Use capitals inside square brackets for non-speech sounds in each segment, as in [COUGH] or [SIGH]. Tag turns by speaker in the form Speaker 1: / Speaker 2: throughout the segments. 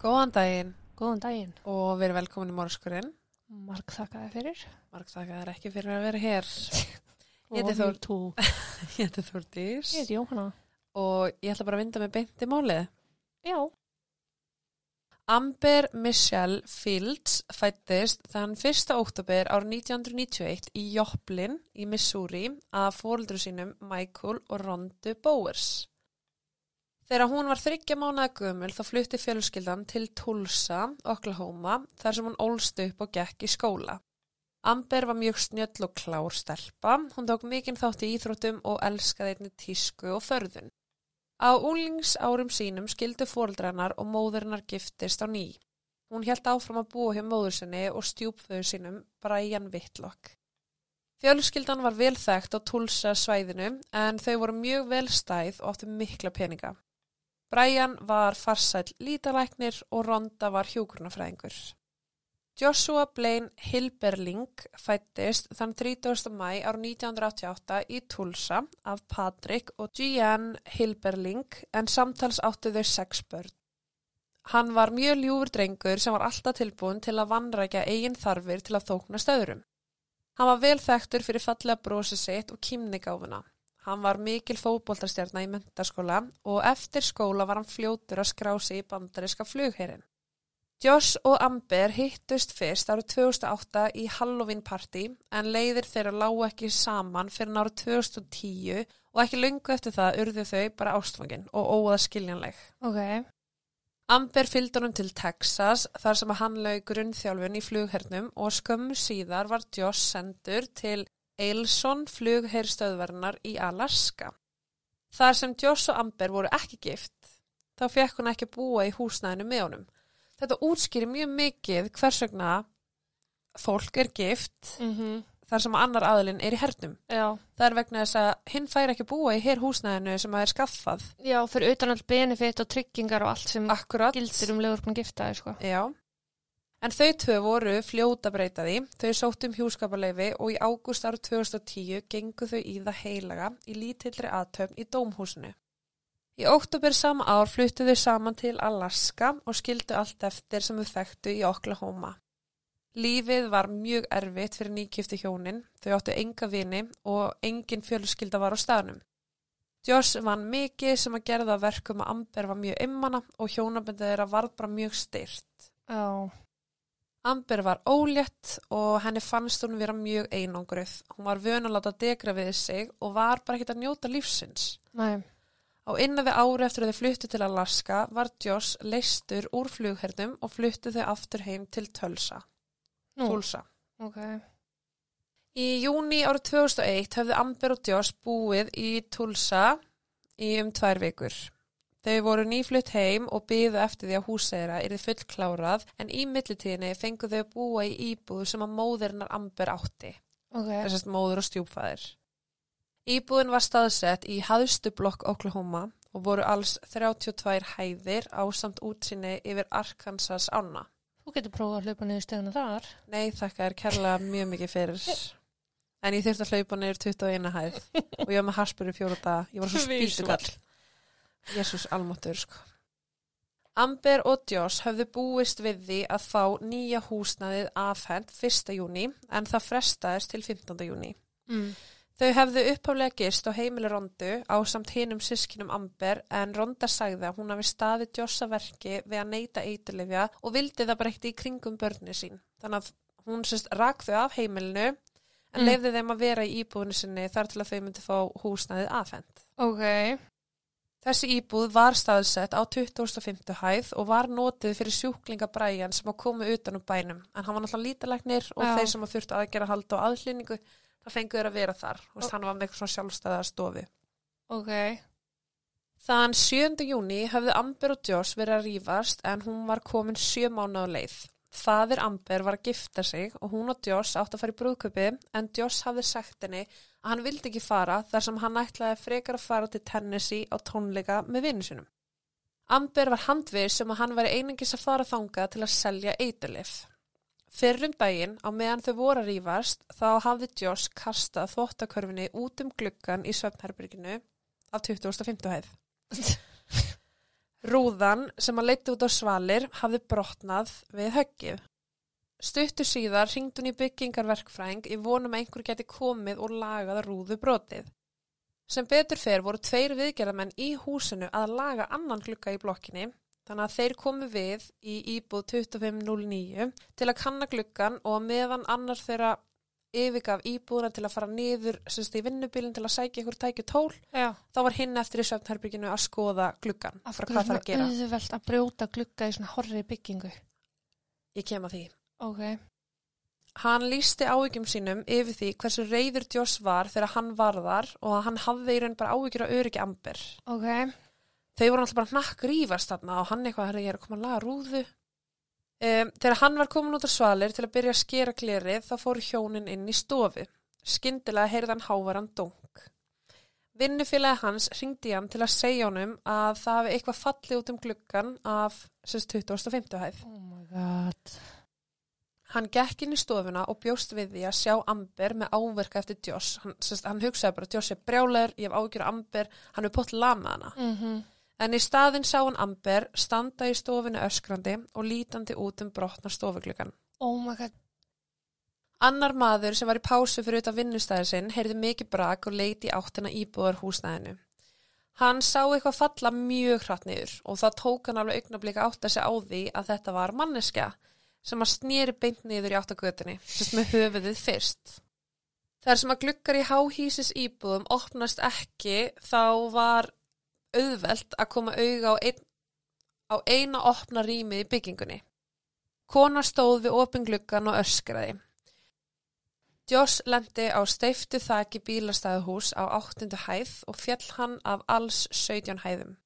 Speaker 1: Góðan daginn
Speaker 2: Góðan daginn.
Speaker 1: og verið velkomin í morgskurinn.
Speaker 2: Mark þakkaði fyrir.
Speaker 1: Marg þakka þér ekki fyrir að vera hér. [LAUGHS] Ég heiti Þór-. [LAUGHS] Ég heiti Þórdís
Speaker 2: Ég heiti Jóhanna.
Speaker 1: og ég ætla bara að vinda með beint í málið.
Speaker 2: Já.
Speaker 1: Amber Michelle Fields fættist þann 1. óttobir árið 1991 í Joplin í Missouri af fóreldru sínum Michael og Rondu Bowers. Þegar hún var þryggja mánuða gömul þá flutti fjölskyldan til Tulsa, Oklahoma, þar sem hún ólst upp og gekk í skóla. Amber var mjög snjöll og klár stelpa, hún tók mikinn þátt í íþróttum og elskaði einni tísku og förðun. Á úlings árum sínum skildu fóreldrannar og móðurinnar giftist á ný. Hún held áfram að búa hjá móður sinni og stjúpföðu sínum Brian Whitlock. Fjölskyldan var vel þekkt á Tulsa svæðinu en þau voru mjög vel stæð og áttu mikla peninga. Brian var farsæll lítalæknir og Ronda var hjúgrunafræðingur. Joshua Blaine Hilberling fættist þann 30. mæ ár 1988 í Tulsa af Patrick og Jeanne Hilberling en samtals áttu þau sex börn. Hann var mjög ljúfur drengur sem var alltaf tilbúin til að vannrækja eigin þarfir til að þókna stöðurum. Hann var vel þekktur fyrir fallega brosi sitt og kýmnigáfuna. Hann var mikil fótboltarstjarna í mentaskóla og eftir skóla var hann fljótur að skrá sig í bandariska flugherrin. Josh og Amber hittust fyrst árið 2008 í Halloween party en leiðir þeirra lágu ekki saman fyrir árið 2010 og ekki lungu eftir það urðu þau bara ástfangin og óða skiljanleg.
Speaker 2: Ok.
Speaker 1: Amber fylgdi honum til Texas þar sem að hann laug grunnþjálfun í flughernum og skömmu síðar var Josh sendur til Eilson flugherrstöðvernar í Alaska. Þar sem Josh og Amber voru ekki gift þá fekk hún ekki búa í húsnæðinu með honum. Þetta útskýri mjög mikið hvers vegna fólk er gift
Speaker 2: Mm
Speaker 1: þar sem annar aðilinn er í hernum.
Speaker 2: Já.
Speaker 1: Það er vegna þess að hinn fær ekki búa í hér húsnæðinu sem að er skaffað.
Speaker 2: Já, fyrir utan all benefit og tryggingar og allt sem
Speaker 1: Akkurat.
Speaker 2: gildir um legur búin giftaði, sko.
Speaker 1: Já. En þau tvö voru fljóta breyta því, þau sóttum hjúskaparleifi og í ágúst árið 2010 gengu þau í það heilaga í lítillri aðtöfn í dómhúsinu. Í óttubur sama ár fluttu þau saman til Alaska og skildu allt eftir sem þau þekktu í Oklahoma. Lífið var mjög erfitt fyrir nýkifti hjónin, þau áttu enga vini og engin fjölskylda var á staðnum. Josh vann mikið sem að gerða verkum að Amber var mjög immana og hjónabendið þeirra var bara mjög styrt.
Speaker 2: Já.
Speaker 1: Amber var ólétt og henni fannst hún vera mjög einangruð. Hún var vön að láta degra við sig og var bara ekkert að njóta lífsins.
Speaker 2: Nei.
Speaker 1: Á innan við ári eftir að þau fluttu til Alaska var Josh leistur úr flughernum og fluttu þau aftur heim til Tulsa. Tulsa.
Speaker 2: Ok.
Speaker 1: Í júni árið 2001 höfðu Amber og Josh búið í Tulsa í um tvær vikur. Þau voru nýflutt heim og byðu eftir því að húsæra er þið fullklárað en í millitíðinni fengu þau að búa í íbúðu sem að móðurinnar Amber átti,
Speaker 2: Ok.
Speaker 1: þessast móður og stjúpfæðir. Íbúðin var staðsett í haðstu blokk Oklahoma og voru alls 32 hæðir á samt útsinni yfir Arkansas ána.
Speaker 2: Þú getur prófað að hlaupa niður steguna þar.
Speaker 1: Nei, þakka er kærlega mjög mikið fyrir. En ég þurfti að hlaupa niður 21 hæð og ég var með harspur í fjóra daga. Ég var svo [LAUGHS] spýtukall. Jésús almáttur, sko. Amber og Josh höfðu búist við því að fá nýja húsnaðið afhend 1. júni en það frestaðist til 15. júni.
Speaker 2: Mm.
Speaker 1: Þau hefðu upphaflega gist á heimili Rondu á samt hinum sískinum Amber en Ronda sagði að hún hafi staðið Joss að verki við að neyta eiturlifja og vildi það bara ekkert í kringum börni sín. Þannig að hún sérst rak þau af heimilinu en
Speaker 2: Mm.
Speaker 1: leifði þeim að vera í íbúinu sinni þar til að þau myndi fá húsnaðið afhend.
Speaker 2: Ok.
Speaker 1: Þessi íbúð var staðsett á 25. hæð og var notið fyrir sjúklinga Brian sem að koma utan úr bænum. En hann var náttúrulega lítalæknir og
Speaker 2: Já.
Speaker 1: þeir sem að þurftu aðgera halda á aðhlýningu, það fengu þeir að vera þar. Og
Speaker 2: Og-
Speaker 1: hann var með eitthvað svona sjálfstæða stofi.
Speaker 2: Ok.
Speaker 1: Þann 7. júni höfðu Amber og Josh verið að rífast en hún var komin sjö mánu á leið. Fadir Amber var að gifta sig og hún og Josh átt að fara í brúðköpi en Josh hafði sagt henni að hann vildi ekki fara þar sem hann ætlaði frekar að fara til Tennessee á tónleika með vinnu sinum. Amber var handvið sem að hann væri einingis að fara þangað til að selja eiturlif. Fyrrum daginn, á meðan þau voru að rífast, þá hafði Josh kastað þvottakörfinni út um gluggan í svefnherberginu af 2050 hæð. [LAUGHS] Rúðan sem að leiti út á svalir hafði brotnað við höggið. Stuttu síðar ringd hún í byggingarverkfræðing í vonum að einhver geti komið og lagað rúðu brotið. Sem betur fer voru tveir viðgerðamenn í húsinu að laga annan glugga í blokkinni þannig að þeir komu við í íbúð 2509 til að kanna gluggan og meðan annar þeirra yfirgaf íbúðuna til að fara niður í vinnubílinn til að sækja ykkur tækju tól
Speaker 2: Já.
Speaker 1: þá var hinn eftir í söfnherbygginu að skoða gluggan
Speaker 2: Af hverju
Speaker 1: hvað það
Speaker 2: er
Speaker 1: að gera.
Speaker 2: auðvelt að brjóta glugga í svona horri byggingu?
Speaker 1: Ég kem að því.
Speaker 2: Ok.
Speaker 1: Hann lísti áhyggjum sínum yfir því hversu reyður Joss var þegar hann var þar og að hann hafði í raun bara áhyggjur að öryggi Amber.
Speaker 2: Ok.
Speaker 1: Þau voru alltaf bara hnakk rífast þarna og hann eitthvað, er að koma að laga rúðu. Um, þegar hann var komin út á svalir til að byrja að skera glerið þá fóru hjónin inn í stofu. Skyndilega heyrði hann hávaran dunk. Vinnufélagi hans ringdi hann til að segja honum að það hafi eitthvað fallið út um gluggan af sérst 2050 hæð.
Speaker 2: Oh my god.
Speaker 1: Hann gekk inn í stofuna og bjóst við því að sjá Amber með áverka eftir Joss. Hann, sérst, hann hugsaði bara, Joss er brjálegur, ég hef ágjur Amber, hann er pott lamað hana.
Speaker 2: Mm
Speaker 1: En í staðinn sá hann Amber standa í stofinu öskrandi og lítandi út um brotna stofugluggan.
Speaker 2: Oh my god.
Speaker 1: Annar maður sem var í pásu fyrir utan vinnustæði sinn heyrði mikið brak og leiti áttina íbúðar húsnæðinu. Hann sá eitthvað falla mjög hratt niður og það tók hann alveg augnablika átt að segja á því að þetta var manneska sem að snýri beint niður í áttagötunni, sérst með höfuðið fyrst. Þar sem að glukkar í háhísis íbúðum opnast ekki þá var auðvelt að koma auga á, ein, á eina opna rýmið í byggingunni. Kona stóð við opin gluggan og öskraði. Joss lendi á steiftu þaki bílastæðuhús á áttundu hæð og fjall hann af alls 17 hæðum.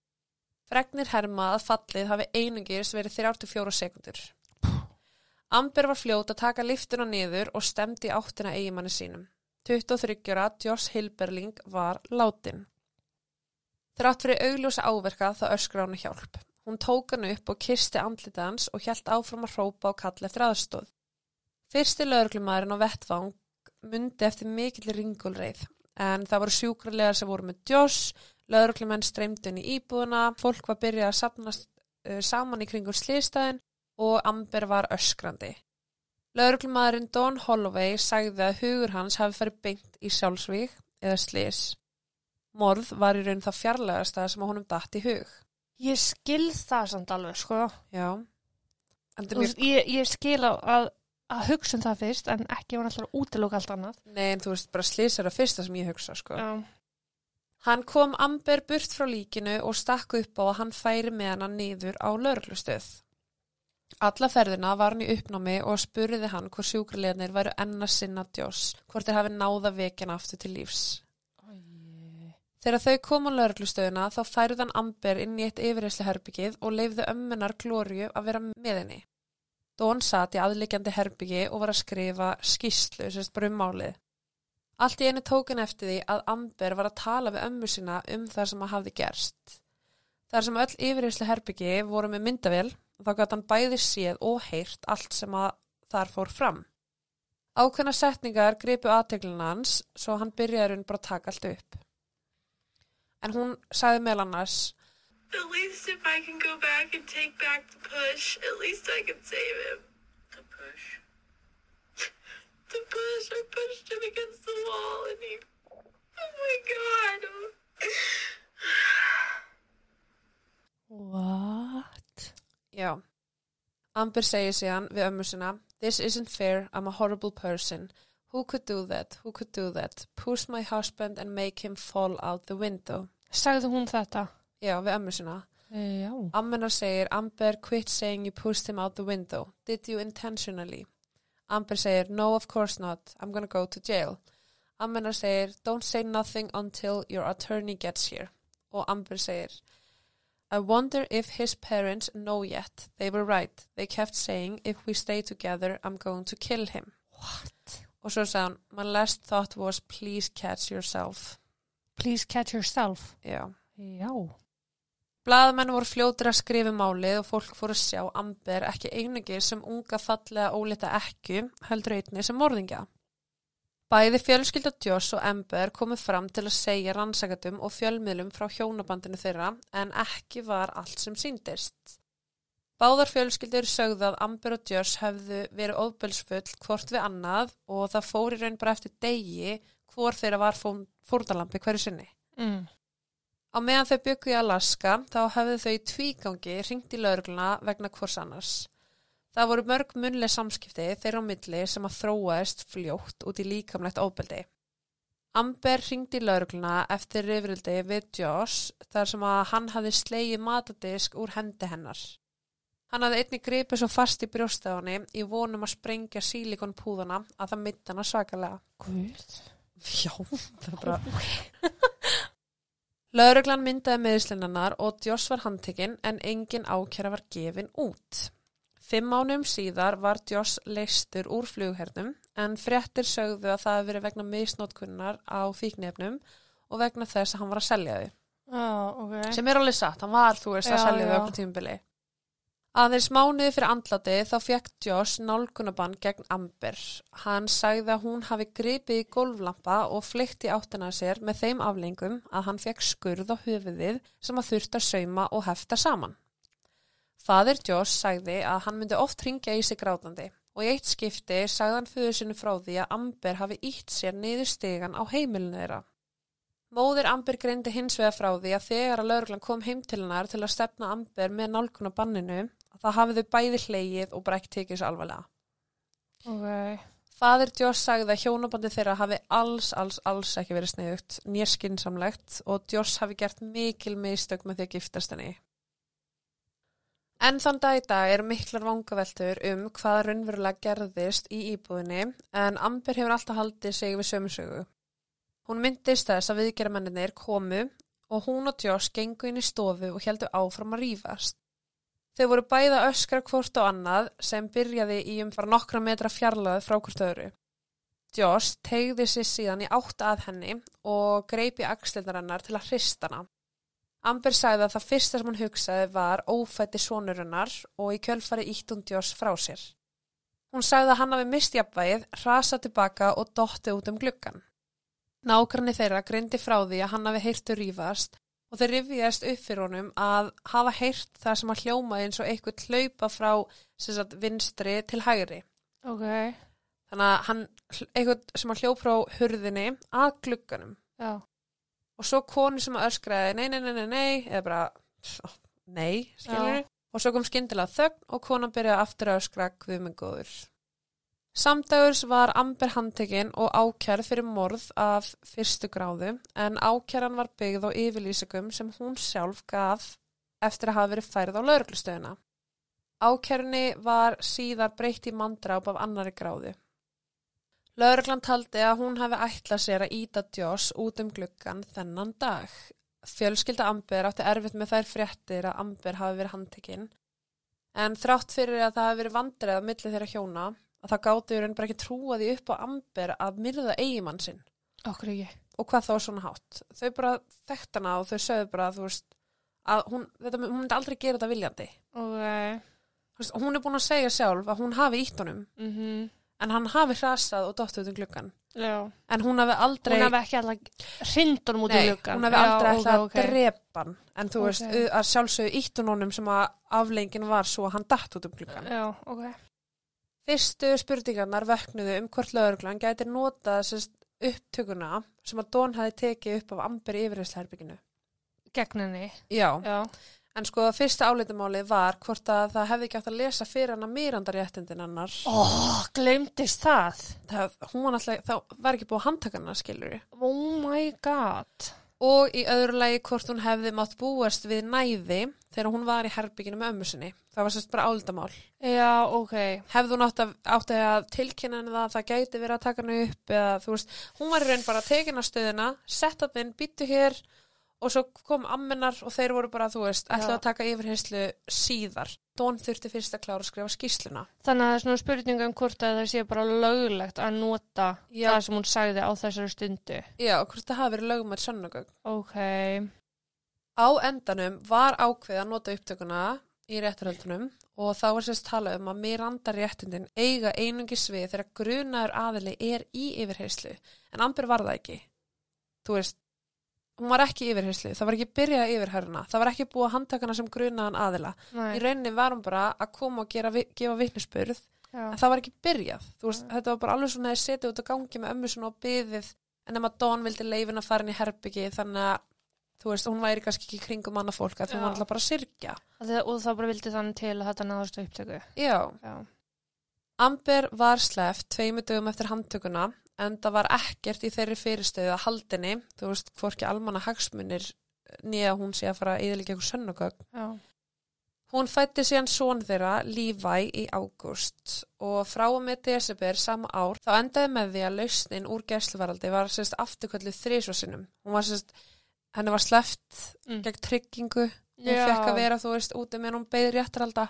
Speaker 1: Fregnir herma að fallið hafi einungis verið 34 sekundur. Amber var fljót að taka liftuna niður og stemdi áttina eigimanni sínum. 23 ára Joss Hilberling var látin. Þrátt fyrir augljósa áverka þá öskra hann hjálp. Hún tók hann upp og kisti andlita hans og hjælt áfram að hrópa og kalla eftir aðstóð. Fyrsti lögreglumæðurinn á vettvang mundi eftir mikill ringulreið en það voru sjúkrarlegar sem voru með Joss, lögreglumenn streymdun í íbúðuna, fólk var byrjað að sapnast uh, saman í kringum slýstæðin og Amber var öskrandi. Lögreglumæðurinn Don Holloway sagði að hugur hans hafi farið beint í sjálfsvík eða slís. Morð var í raun það fjarlægasta sem að honum datt í hug.
Speaker 2: Ég skil það samt alveg, sko.
Speaker 1: Já. Það
Speaker 2: veist, ég, ég skil að, að hugsa um það fyrst, en ekki var alltaf útilóka allt annað.
Speaker 1: Nei, en þú veist, bara slís er að fyrsta sem ég hugsa, sko.
Speaker 2: Já.
Speaker 1: Hann kom Amber burt frá líkinu og stakk upp á að hann færi með hana niður á lauruglustöð. Alla ferðina var hann í uppnámi og spurði hann hvort sjúkralegarnir væru enn að sinna Joss, hvort þeir hafi náða vekjana aftur til lífs. Þegar þau kom á lauruglustöðuna þá færði hann Amber inn í eitt yfirreysli herbyggið og leifði ömmunar Glóriu að vera með henni. Don satt í aðlikjandi herbyggi og var að skrifa skýslu, sérst bara um málið. Allt í einu tók hann eftir því að Amber var að tala við ömmu sína um það sem að hafði gerst. Þar sem öll yfirreysli herbyggi voru með myndavél þá gæti hann bæði séð og heyrt allt sem að þar fór fram. Ákveðna setningar gripu aðteglina hans svo hann byrjaði hún bara að taka allt upp. En hún sagði meðal annars
Speaker 3: At least if I can go back and take back the push, at least I can save him. The push? [LAUGHS] the push. I pushed him against the wall and he. Oh my god.
Speaker 2: What?
Speaker 1: Já. Amber segir síðan við ömmu sinna This isn't fair, I'm a horrible person. Who could do that? Who could do that? Push my husband and make him fall out the window.
Speaker 2: Sagði hún þetta?
Speaker 1: Já, við ömmu sinna.
Speaker 2: Já.
Speaker 1: Ammenar segir Amber quit saying you pushed him out the window. Did you intentionally? Amber segir No, of course not. I'm gonna go to jail. Ammenar segir Don't say nothing until your attorney gets here. Og Amber segir I wonder if his parents know yet. They were right. They kept saying if we stay together I'm going to kill him.
Speaker 2: What?
Speaker 1: Og svo sagði hann My last thought was please catch yourself.
Speaker 2: Please catch yourself.
Speaker 1: Já.
Speaker 2: Já.
Speaker 1: Blaðamenn voru fljótir að skrifa um málið og fólk fóru að sjá Amber ekki einungi sem unga fallega ólita ekku heldur einni sem morðingja. Bæði fjölskylda Joss og Amber komu fram til að segja rannsakatum og fjölmiðlum frá hjónabandinu þeirra en ekki var allt sem síndist. Báðar fjölskyldur sögðu að Amber og Joss hefðu verið óbelsfull hvort við annað og það fór í raun bara eftir degi hvor þeirra var fórdalampi hverju sinni.
Speaker 2: Mm.
Speaker 1: Á meðan þau byggu í Alaska þá hefðu þau í tvígangi ringt í laurugluna vegna hvors annars. Það voru mörg munlega samskipti þeirra á milli sem að þróaðist fljótt út í líkamlegt óbeldi. Amber ringdi í laurugluna eftir rifrildi við Josh þar sem að hann hafði slegið matadisk úr hendi hennar. Hann hafði einni gripið svo fast í brjóstaðunni í vonum að sprengja sílikonpúðana að það mitt hana svakalega.
Speaker 2: Guð.
Speaker 1: Já, það er bara... Lauruglan myndaði meðislinnanar og Joss var handtekinn en engin ákjæra var gefin út. Fimm ánum síðar var Joss leistur úr flughernum en fréttir sögðu að það hefði verið vegna misnótkunnar á fíknefnum og vegna þess að hann var að selja þau.
Speaker 2: Já, ok.
Speaker 1: Sem er alveg satt, hann var þú veist að
Speaker 2: Já,
Speaker 1: selja þau
Speaker 2: já.
Speaker 1: okkur tímubili. Aðeins mánuði fyrir andlati þá fekk Josh nálgunabann gegn Amber. Hann sagði að hún hafi gripið í golflampa og í áttina að sér með þeim aflengum að hann fekk skurð á höfuðið sem að þurft að sauma og hefta saman. Fadir Josh sagði að hann myndi oft ringja í sig grátandi og í eitt skipti sagði hann fyrir sinu frá því að Amber hafi ítt sér niður stegan á heimilinu þeirra. Móðir Amber greindi hins vegar frá því að þegar að lauruglan kom heim til hennar til að stefna Amber með nálguna banninu það hafið þau bæði hlegið og bara ekki tekið svo alvarlega.
Speaker 2: Ok.
Speaker 1: Fadir Joss sagði að hjónabandi þeirra hafi alls, alls, alls ekki verið sniðugt, nýja skinsamlegt og Joss hafi gert mikil mistök með því að giftast henni. En þann dag í dag eru miklar vangaveltur um hvað raunverulega gerðist í íbúðinni en Amber hefur alltaf haldið sig við sömusögu. Hún myndist þess að viðgerðamenninir komu og hún og Joss gengu inn í stofu og heldu áfram að rífast. Þau voru bæða öskra hvort og annað sem byrjaði í um fara nokkra metra fjarlæðu frá hvort öðru. Joss tegði sér síðan í átt að henni og greipi axlirnar hennar til að hrista hana. Amber sagði að það fyrsta sem hún hugsaði var ófætti sonur hennar og í kjölfari ítt hún Joss frá sér. Hún sagði að hann hafi mist jafnvægið, rasað tilbaka og dotti út um gluggan. Nákvæmni þeirra greindi frá því að hann hafi heyrtu rífast og þeir rifjaðist upp fyrir honum að hafa heyrt það sem að hljómaði eins og eitthvað hlaupa frá sagt, vinstri til hægri.
Speaker 2: Ok.
Speaker 1: Þannig að hann, eitthvað sem að hljóp frá hurðinni að glugganum.
Speaker 2: Já.
Speaker 1: Og svo konu sem að öskraði nei, nei, nei, nei, nei, eða bara nei, skilur
Speaker 2: Já.
Speaker 1: Og svo kom skyndilega þögn og konan byrjaði aftur að öskra guðmengóður. Samdagurs var Amber handtekinn og ákjærð fyrir morð af fyrstu gráðu en ákjæran var byggð á yfirlýsingum sem hún sjálf gaf eftir að hafa verið færð á lauruglustöðuna. Ákjærunni var síðar breytt í mandráp af annari gráðu. Lauruglan taldi að hún hafi ætlað sér að íta Joss út um gluggan þennan dag. Fjölskylda Amber átti erfitt með þær fréttir að Amber hafi verið handtekinn en þrátt fyrir að það hafi verið vandrið á milli þeirra hjóna að það gáti raun bara ekki trúa því upp á Amber að myrða eigimann sinn
Speaker 2: Okkur ekki.
Speaker 1: og hvað þá er svona hátt. Þau bara þekkt hana og þau sögðu bara þú veist, að hún, þetta, hún myndi aldrei gera þetta viljandi.
Speaker 2: Ok.
Speaker 1: Þú Veist, hún er búin að segja sjálf að hún hafi ítt honum
Speaker 2: Mhm.
Speaker 1: En hann hafi hrasað og dottu út um gluggan.
Speaker 2: Já.
Speaker 1: En hún hafi aldrei...
Speaker 2: Hún hafi ekki alltaf hrindunum út
Speaker 1: Nei,
Speaker 2: gluggan.
Speaker 1: hún hafi aldrei
Speaker 2: Já,
Speaker 1: ætlað
Speaker 2: ok,
Speaker 1: að
Speaker 2: ok.
Speaker 1: drepa hann en þú
Speaker 2: Ok.
Speaker 1: veist, að sjálfsögðu íttu honum sem að aflengin var svo að hann datt út um gluggan.
Speaker 2: Já.
Speaker 1: Fyrstu spurningarnar vöknuðu um hvort lögreglan gæti sérst upptökuna sem að Don hafi tekið upp af Amber í yfirhersleherbygginu.
Speaker 2: Gegn henni.
Speaker 1: Já. En sko, fyrsta áleitumálið var hvort að það hefði ekki átt að lesa fyrir hann að mýrandaréttindin hennar.
Speaker 2: Ó, glemdist það.
Speaker 1: Það, hún var náttúrulega, þá var ekki búið að handtaka hennar, skilur
Speaker 2: Oh my god.
Speaker 1: Og í öðru lagi hvort hún hefði mátt búast við næði þegar hún var í herbygginu með ömmu sinni. Það var sérst bara áleitamál.
Speaker 2: Já, ok.
Speaker 1: Hefði hún átt að, átt að tilkynna henni það, það gæti verið að taka henni upp eða þú veist, hún var í raun bara að tekin á stöðina, setta þinn, býttu hér og svo kom ammennar og þeir voru bara, þú veist, ætlaðu
Speaker 2: Já.
Speaker 1: að taka yfirheyslu síðar. Don þurfti fyrst að klára að skrifa skýsluna.
Speaker 2: Þannig að það er svona spurninga um hvort að það sé bara löglegt að nota
Speaker 1: Já.
Speaker 2: það sem hún sagði á þessari stundu.
Speaker 1: Já, hvort það hafi verið lögum með sönnugögn.
Speaker 2: Ok.
Speaker 1: Á endanum var ákveð að nota upptökuna í réttarhöldunum og þá er sérst talað um að Miranda réttindin eiga einungi svið þegar grunaður aðili er í yfirheyslu en Amber var það ekki þú veist, hún var ekki í yfirheyslu það var ekki byrjað yfirherna það var ekki búið að handtakana sem grunaðan aðila
Speaker 2: Nei,
Speaker 1: í rauninni var hún bara að koma og gera, gefa
Speaker 2: já.
Speaker 1: en það var ekki byrjað þú veist, þetta var bara alveg svona að setja út á gangi með ömmu svona og byðið en nema Dawn vildi leifin að fara inn í herbyggi þannig að þú veist, hún væri kannski ekki kringum annað fólk að þú
Speaker 2: Já.
Speaker 1: var alltaf bara að syrkja
Speaker 2: Það- Og það bara vildi þannig til að þetta náðast á upptöku.
Speaker 1: Já,
Speaker 2: Já.
Speaker 1: Amber var sleft tveimu dögum eftir handtökuna en það var ekkert í þeirri fyrirstöðu að haldinni, þú veist, hvorki almanna hagsmunir nýja hún sé að fara að eitthvað sönnugögn.
Speaker 2: Já.
Speaker 1: Hún fætti síðan són þeirra Levi í ágúst og frá og með desember sama ár þá endaði með því að lausnin úr gæsluvaraldi var sérst afturkvöldu þrísvarsinum. Hún var sérst, henni var sleft
Speaker 2: Mm.
Speaker 1: gegn tryggingu, hún
Speaker 2: Já.
Speaker 1: fekk að vera þú veist úti með hún beði réttaralda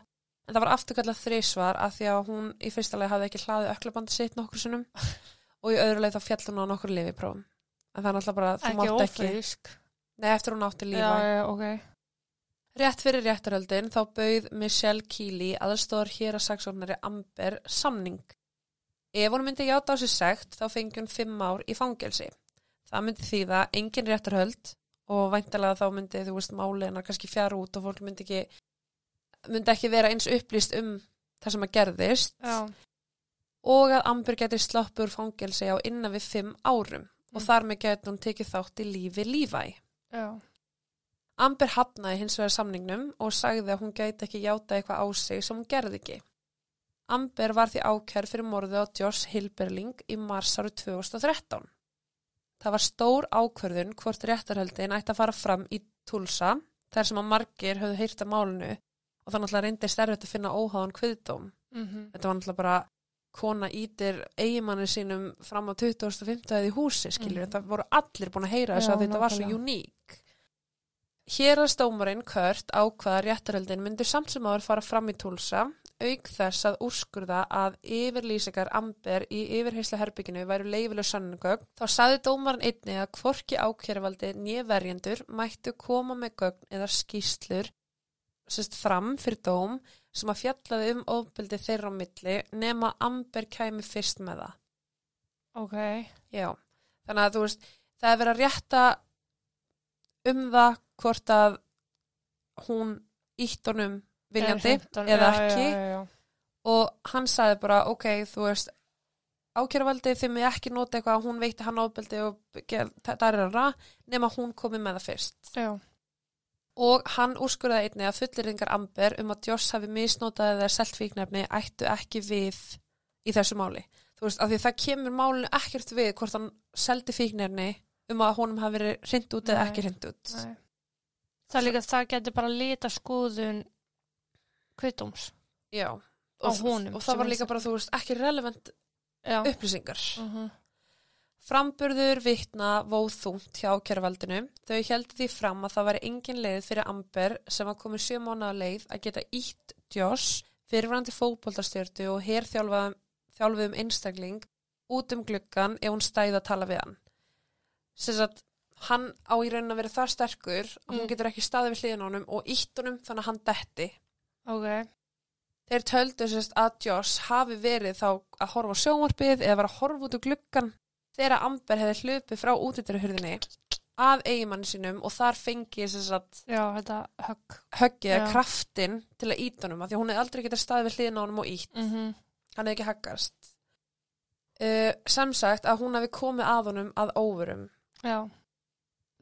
Speaker 1: en það var afturkvöldu þrísvar af því að hún í fyrsta leið hafði ekki hlaðið öklabandi sitt nokkur sinnum [LAUGHS] og í öðru leið þá fjall hún á nokkur lifiprófum. En það er náttúrulega bara, þú mátt ekki,
Speaker 2: ófrísk.
Speaker 1: nei eftir hún átti lífa.
Speaker 2: Já, já, ok.
Speaker 1: Rétt fyrir réttaröldin þá bauð Michelle Keely aðstóðar hér að saksóknari Amber samning. Ef hún myndi játa á sér sekt þá fengi hún fimm ár í fangelsi. Það myndi þýða engin réttarhöld og væntalega þá myndi þú veist máliðina kannski fjara út og fólk myndi ekki, myndi ekki vera eins upplýst um það sem að gerðist
Speaker 2: Já.
Speaker 1: Og að Amber geti sloppur fangelsi á innan við fimm árum og
Speaker 2: Mm.
Speaker 1: þar með geti hún tekið þátt í lífi lífæ.
Speaker 2: Já.
Speaker 1: Amber hafnaði hins vegar samningnum og sagði að hún gæti ekki játa eitthvað á sig sem hún gerði ekki. Amber var því ákjær fyrir morðu á Josh Hilberling í mars áru 2013. Það var stór ákvörðun hvort réttarhöldin ætti að fara fram í Tulsa, þar sem að margir höfðu heyrt að málinu og það náttúrulega reyndi stærfitt að finna óháðan kviðdóm.
Speaker 2: Mm
Speaker 1: Þetta var náttúrulega bara kona ítir eigimanni sínum fram á 2015 í húsi, skiljur.
Speaker 2: Mhm.
Speaker 1: Þetta voru allir búin að heyra þess að þetta var svo uník. Hér að stómarinn Kurt ákvaða réttarhöldin myndi samt sem áður fara fram í Tulsa, auk þess að úrskurða að yfirlýsingar Amber í yfirheysla herbygginu væru leifileg sannugögn, þá saði dómarinn einni að hvorki ákjæruvaldi nýja verjendur mættu koma með gögn eða skýslur sérst fram fyrir dóm sem að fjallaði um ofbeldi þeirra á milli nema Amber kæmi fyrst með það.
Speaker 2: Ok.
Speaker 1: Já, þannig að þú veist, það er verið að rétta um það hvort að hún ítt honum viljandi
Speaker 2: Eða 15,
Speaker 1: eða
Speaker 2: já,
Speaker 1: ekki
Speaker 2: Já, já, já.
Speaker 1: og hann sagði bara, ok, þú veist, ákjörvaldi þið mig ekki nota eitthvað að hún veitti hann ofbeldi og það er að ra, nema hún komi með það fyrst.
Speaker 2: Já.
Speaker 1: Og hann úrskurðaði einni að fullirðingar Amber um að Joss hafi misnotað eða selt fíknefni ættu ekki við í þessu máli. Þú veist, af því það kemur málinu ekkert við hvort hann seldi fíknefni um að honum hafi verið hrind út eða ekki hrind út.
Speaker 2: Nei. Það er líka, það getur bara lita skoðun kvitums.
Speaker 1: Já. Og,
Speaker 2: honum
Speaker 1: og það var líka bara, þú veist, ekki relevant
Speaker 2: Já.
Speaker 1: upplýsingar.
Speaker 2: Uh -huh.
Speaker 1: Framburður vitna vóð þungt hjá kjærvaldinu. Þau heldur því fram að það væri engin leið fyrir Amber sem var komið sjö mánuða leið að geta ítt Josh fyrirvarandi fótboltastjörtu og herþjálfuðum einstakling út um gluggan ef hún stæði að tala við hann. Sess að hann á í raunin að vera það sterkur að hún
Speaker 2: Mm.
Speaker 1: getur ekki staðið við hliðin á honum og ítt honum þannig að hann detti.
Speaker 2: Ok.
Speaker 1: Þeir töldu sérst að Josh hafi verið þá að horfa á sjónvarpið eða var að horfa út úr gluggan þegar Amber hefði hlupið frá útýttarhurðinni að eigimanni sínum og þar fengi að höggið eða kraftin til að íta honum af því að hún hefði aldrei getað staðið við hliðin á honum og ítt.
Speaker 2: Mm -hmm.
Speaker 1: Hann hefði ekki haggast. Uh, sem sagt að hún hefði komið að honum að óverum.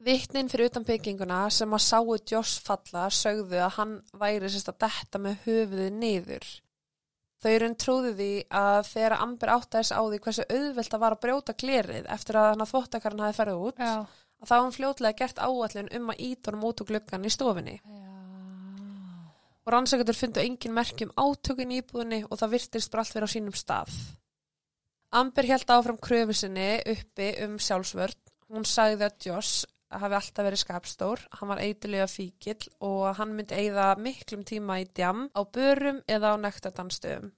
Speaker 1: Vittnin fyrir utan bygginguna sem að sáu Josh falla sögðu að hann væri sérst að detta með höfuðið niður. Þau eru en trúði því að þegar Amber átti þess á því hversu auðvelt að var að brjóta glerið eftir að hann að þvottakarinn hafi ferðið út,
Speaker 2: Já.
Speaker 1: að þá hann fljótlega gert áallin um að íta honum út úr gluggan í stofinni.
Speaker 2: Já.
Speaker 1: Og rannsækjadur fundu engin merkjum átökin í íbúðinni og það virtist bara allt vera á sínum stað. Amber held áfram kröfu sinni uppi um sjálfsvörn. Hún sagði að Josh hafi alltaf verið skapstór, hann var eitilega fíkil og hann myndi eigða miklum tíma í djam á börum eða á nektadanstöðum.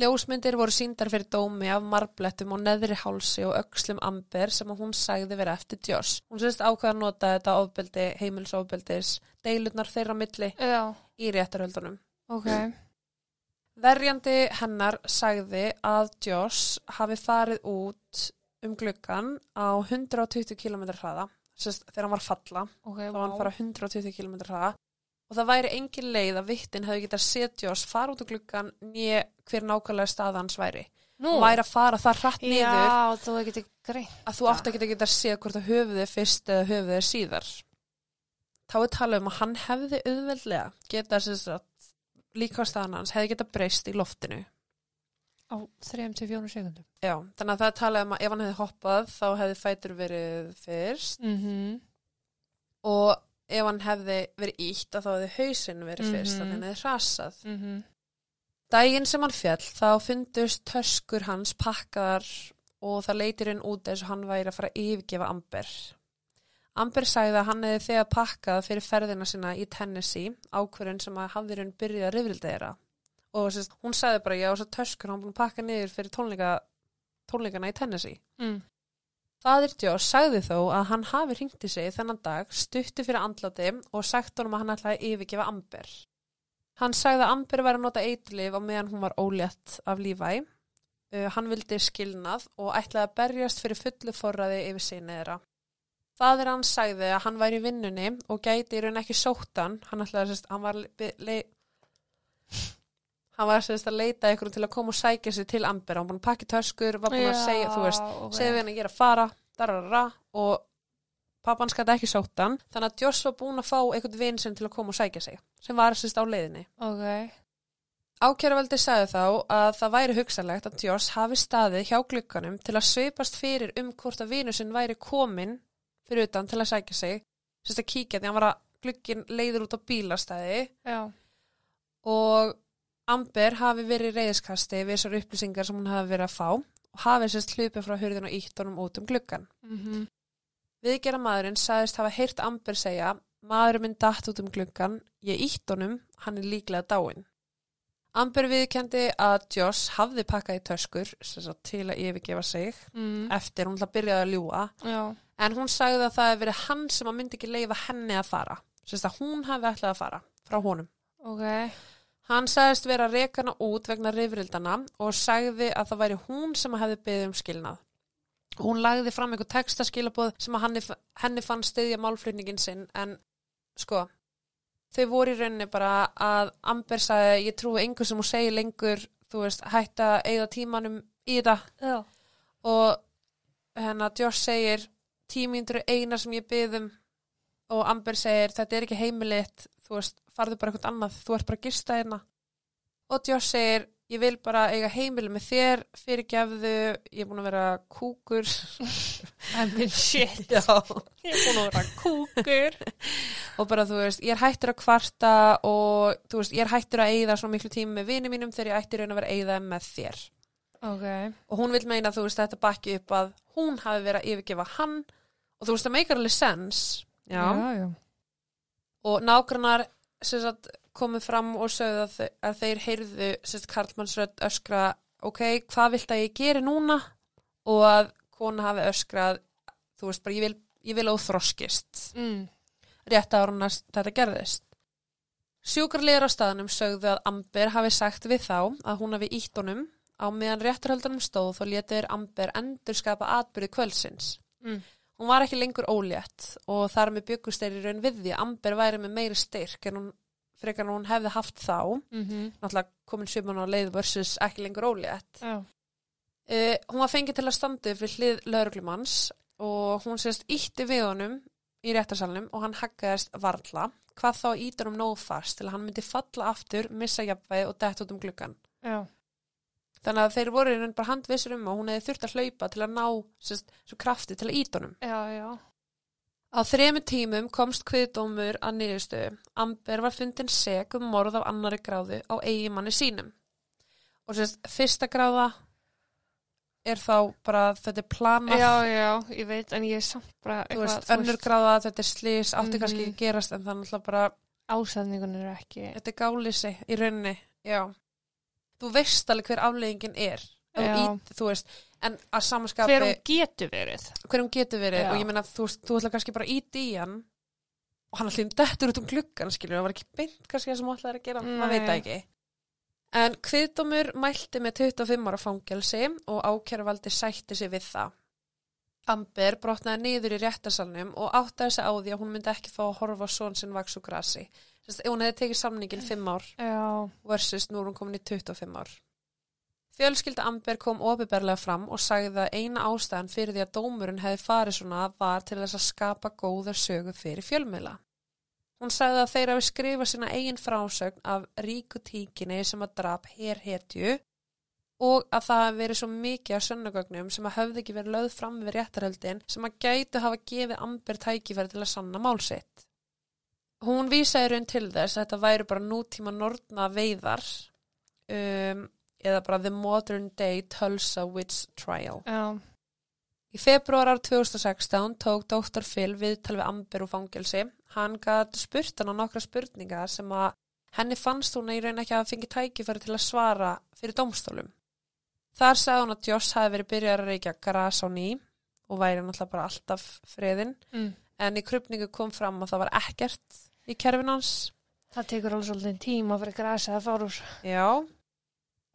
Speaker 1: Ljósmyndir voru síndar fyrir dómi af marblettum og neðri hálsi og öxlum Amber sem hún sagði vera eftir Josh. Hún sérst ákveða að nota þetta ofbeldi, heimilsofbeldis, deilurnar þeirra milli
Speaker 2: Já.
Speaker 1: í réttarhöldunum.
Speaker 2: Ok.
Speaker 1: Verjandi hennar sagði að Josh hafi farið út um gluggan á 120 km hraða, sérst þegar hann var að falla,
Speaker 2: Ok,
Speaker 1: þá var hann fara 120 km hraða og það væri engin leið að vittin hefði getað séð Josh fara út um gluggan nýja hver nákvæmlega stað hans væri.
Speaker 2: Nú,
Speaker 1: Hann væri að fara það hratt niður
Speaker 2: já, greið.
Speaker 1: að þú átt að geta séð hvort að höfuðið fyrst eða höfuðið síðar. Þá er talað um að hann hefði auðveldlega getað sem sagt líkastæðan hans hefði getað breyst í loftinu.
Speaker 2: Á 3-4 sekundum.
Speaker 1: Já, þannig að það er talað um að ef hann hefði hoppað þá hefði fætur verið fyrst
Speaker 2: Mm
Speaker 1: og ef hann hefði verið ítt þá hefði hausinn verið fyrst
Speaker 2: Mhm.
Speaker 1: þannig að hann hefði hrasað.
Speaker 2: -hmm.
Speaker 1: Dægin sem hann fjall þá fundust töskur hans pakkaðar og það leitir inn út eins og hann væri að fara að yfirgefa Amber. Amber sagði að hann hefði þegar pakkað fyrir ferðina sinna í Tennessee ákvörðin sem að hafði raun byrjað að rifrilda þeirra. Og sérst, hún sagði bara, já, þess að töskur hann búin að pakka niður fyrir tónleika, tónleikana í Tennessee.
Speaker 2: Mm.
Speaker 1: Fadir Joss sagði þó að hann hafi hringt í sig þennan dag, stutti fyrir andlati og sagt honum að hann ætlaði að yfirgefa Amber. Hann sagði að Amber væri að nota eitlif á meðan hún var ólétt af lífæ. Uh, hann vildi skilnað og ætlaði að berjast fyrir fullu forræði yfir sinni þeirra. Fadir hann sagði að hann væri í vinnunni og gæti í raun ekki sóttan. Hann ætlaði að hann var, le, le, hann var sérst, að leita ykkur til að koma og sækja sig til Amber. Hann var búin að pakka töskur, var búin að segja, þú veist,
Speaker 2: okay.
Speaker 1: segði við hann að ég er að fara darara, og pappan skætti ekki sóttan þannig að Joss var búin að fá einhvern vinn sem til að koma og sækja sig sem var sérst á leiðinni
Speaker 2: Ok.
Speaker 1: Ákjæraveldi sagði þá að það væri hugsanlegt að Joss hafi staðið hjá glukkanum til að sveipast fyrir um hvort að vinur sinn væri komin fyrir utan til að sækja sig sérst að kíkja því hann var að glukkin leiður út á bílastæði
Speaker 2: Já.
Speaker 1: og Amber hafi verið reyðiskasti við þessar upplýsingar sem hún hafi verið að fá og hafi sérst hlupið frá hurðin og ítt honum út um glukkan
Speaker 2: Mm
Speaker 1: Viðgerra maðurinn sagðist hafa heyrt Amber segja maðurinn minn datt út um gluggan, ég ítt honum, hann er líklega dáinn. Amber viðkendi að Joss hafði pakkað í töskur til að yfirgefa sig
Speaker 2: mm.
Speaker 1: eftir hún ætla að byrjaði að ljúa
Speaker 2: Já.
Speaker 1: en hún sagði að það hefði verið hann sem að myndi ekki leifa henni að fara sagt, að hún hafi ætlað að fara frá honum.
Speaker 2: Ok.
Speaker 1: Hann sagðist vera að reka hana út vegna rifrildana og sagði að það væri hún sem hefði beðið um skilnað. Hún lagði fram einhver textaskilabóð sem henni, henni fann stiðja málflutningin sinn en sko, þau voru í rauninni bara að Amber sagði ég trúi einhver sem hún segir lengur þú veist, hætta eigða tímanum í þetta
Speaker 2: Já.
Speaker 1: og hennar Josh segir tímíndur er eina sem ég byðum og Amber segir þetta er ekki heimilitt þú veist, farðu bara eitthvað annað þú ert bara að gista hérna og Josh segir ég vil bara eiga heimili með þér fyrirgefðu, ég er búin að vera kúkur [LAUGHS]
Speaker 2: I mean shit.
Speaker 1: Já. [LAUGHS]
Speaker 2: Ég er búin að vera kúkur. [LAUGHS]
Speaker 1: og bara þú veist, ég er hættur að kvarta og þú veist, ég er hættur að eigða svona miklu tíma með vini mínum þegar ég ætti raun að vera eigða með þér
Speaker 2: Ok.
Speaker 1: og hún vil meina þú veist þetta bakki upp að hún hafi verið að yfirgefa hann og þú veist það meikar alveg sens já.
Speaker 2: Já, já.
Speaker 1: Og nágrannar komið fram og sögðu að, að þeir heyrðu Karlmannsrödd öskra ok, hvað vilt að ég geri núna? Og að kona hafi öskrað þú veist bara ég vil, ég vil óþroskist.
Speaker 2: Mm.
Speaker 1: rétt ára næst þetta gerðist. Sjúkarlegar á staðnum sögðu að Amber hafi sagt við þá að hún hafi ítt honum. Á meðan rétturhaldunum stóð þá létir Amber endur skapa atbyrði kvöldsins.
Speaker 2: Mm.
Speaker 1: Hún var ekki lengur ólétt og þar með byggust þeir í raun við því að Amber væri með meiri styrk en hún frekar hún hefði haft þá
Speaker 2: Mm -hmm.
Speaker 1: náttúrulega komin svipan á leið versus ekki lengur ólétt
Speaker 2: Já.
Speaker 1: uh, hún var fengið til að standa við hlið lauruglumanns og hún sést ítti við honum í réttarsalnum og hann haggaðist varla hvað þá ítur um nóg fast til að hann myndi falla aftur, missa jafnvægi og dett út um gluggan
Speaker 2: Já.
Speaker 1: Þannig að þeir voru bara handvissur um og hún hefði þurft að hlaupa til að ná sést, svo krafti til að íta honum
Speaker 2: Já, já.
Speaker 1: Á þremu tímum komst kviðdómur að niðurstöðu. Amber var fundin seg um morð af annari gráðu á eigimanni sínum. Og sérst, fyrsta gráða er þá bara, þetta er planað,
Speaker 2: Já, já, ég veit, en ég er samt bara
Speaker 1: þú veist, önnur gráða, þetta er slís, átti
Speaker 2: Mhm.
Speaker 1: kannski ekki að gerast, en er náttúrulega bara,
Speaker 2: Ásæðningun er ekki.
Speaker 1: þetta er gálisi í rauninni, já. Þú veist alveg hver afleggingin er, ít, þú veist, en að samanskapi,
Speaker 2: Hver hún getur verið.
Speaker 1: hver hún getur verið,
Speaker 2: Já.
Speaker 1: og ég meina, þú, veist, þú ætla kannski bara ít í hann, og hann allir dettur út um gluggan skilur, það var ekki beint kannski það sem hann ætlaði að gera, maður veit það
Speaker 2: Nei.
Speaker 1: ekki en kviðdómur mælti með 25 ára fangelsi og ákjæruvaldi sætti sig við það Amber brotnaði niður í réttarsalnum og áttaði sig á því að hún myndi ekki fá að horfa á son sinn vaks og grasi Sest, hún hefði tekið samningin 5 ár
Speaker 2: Já,
Speaker 1: versus nú er hún komin í 25 ár. Fjölskylda Amber kom opiðberlega fram og sagði að eina ástæðan fyrir því að dómurinn hefði farið svona var til þess að skapa góðar sögu fyrir fjölmiðla. Hún sagði að þeir hafi skrifað sína eigin frásögn af ríku tíkinni sem að drap herhetju og að það hafi verið svo mikið af sönnugögnum sem að höfði ekki verið lögð fram við réttarhöldin sem að gætu hafa gefið Amber tækifæri til að sanna málsitt. Hún vísaði raun til þess að þetta væri bara nútíma nortna veiðar um, eða bara The Modern Day Tulsa Witch Trial.
Speaker 2: já,
Speaker 1: Í februar ár 2016 tók Dr. Phil viðtal við Amber og fangelsi. Hann gæti spurt hann á nokkra spurningar sem að henni fannst hún í raun ekki að fengi tækifæri til að svara fyrir dómstólum. Þar sagði hún að Joss hafi verið byrjað að reykja gras á ný og væri náttúrulega bara alltaf friðin
Speaker 2: mm.
Speaker 1: en í krupningu kom fram að það var ekkert í kerfin hans.
Speaker 2: það tekur alveg svolítið tíma fyrir grasa að fara úr.
Speaker 1: Já.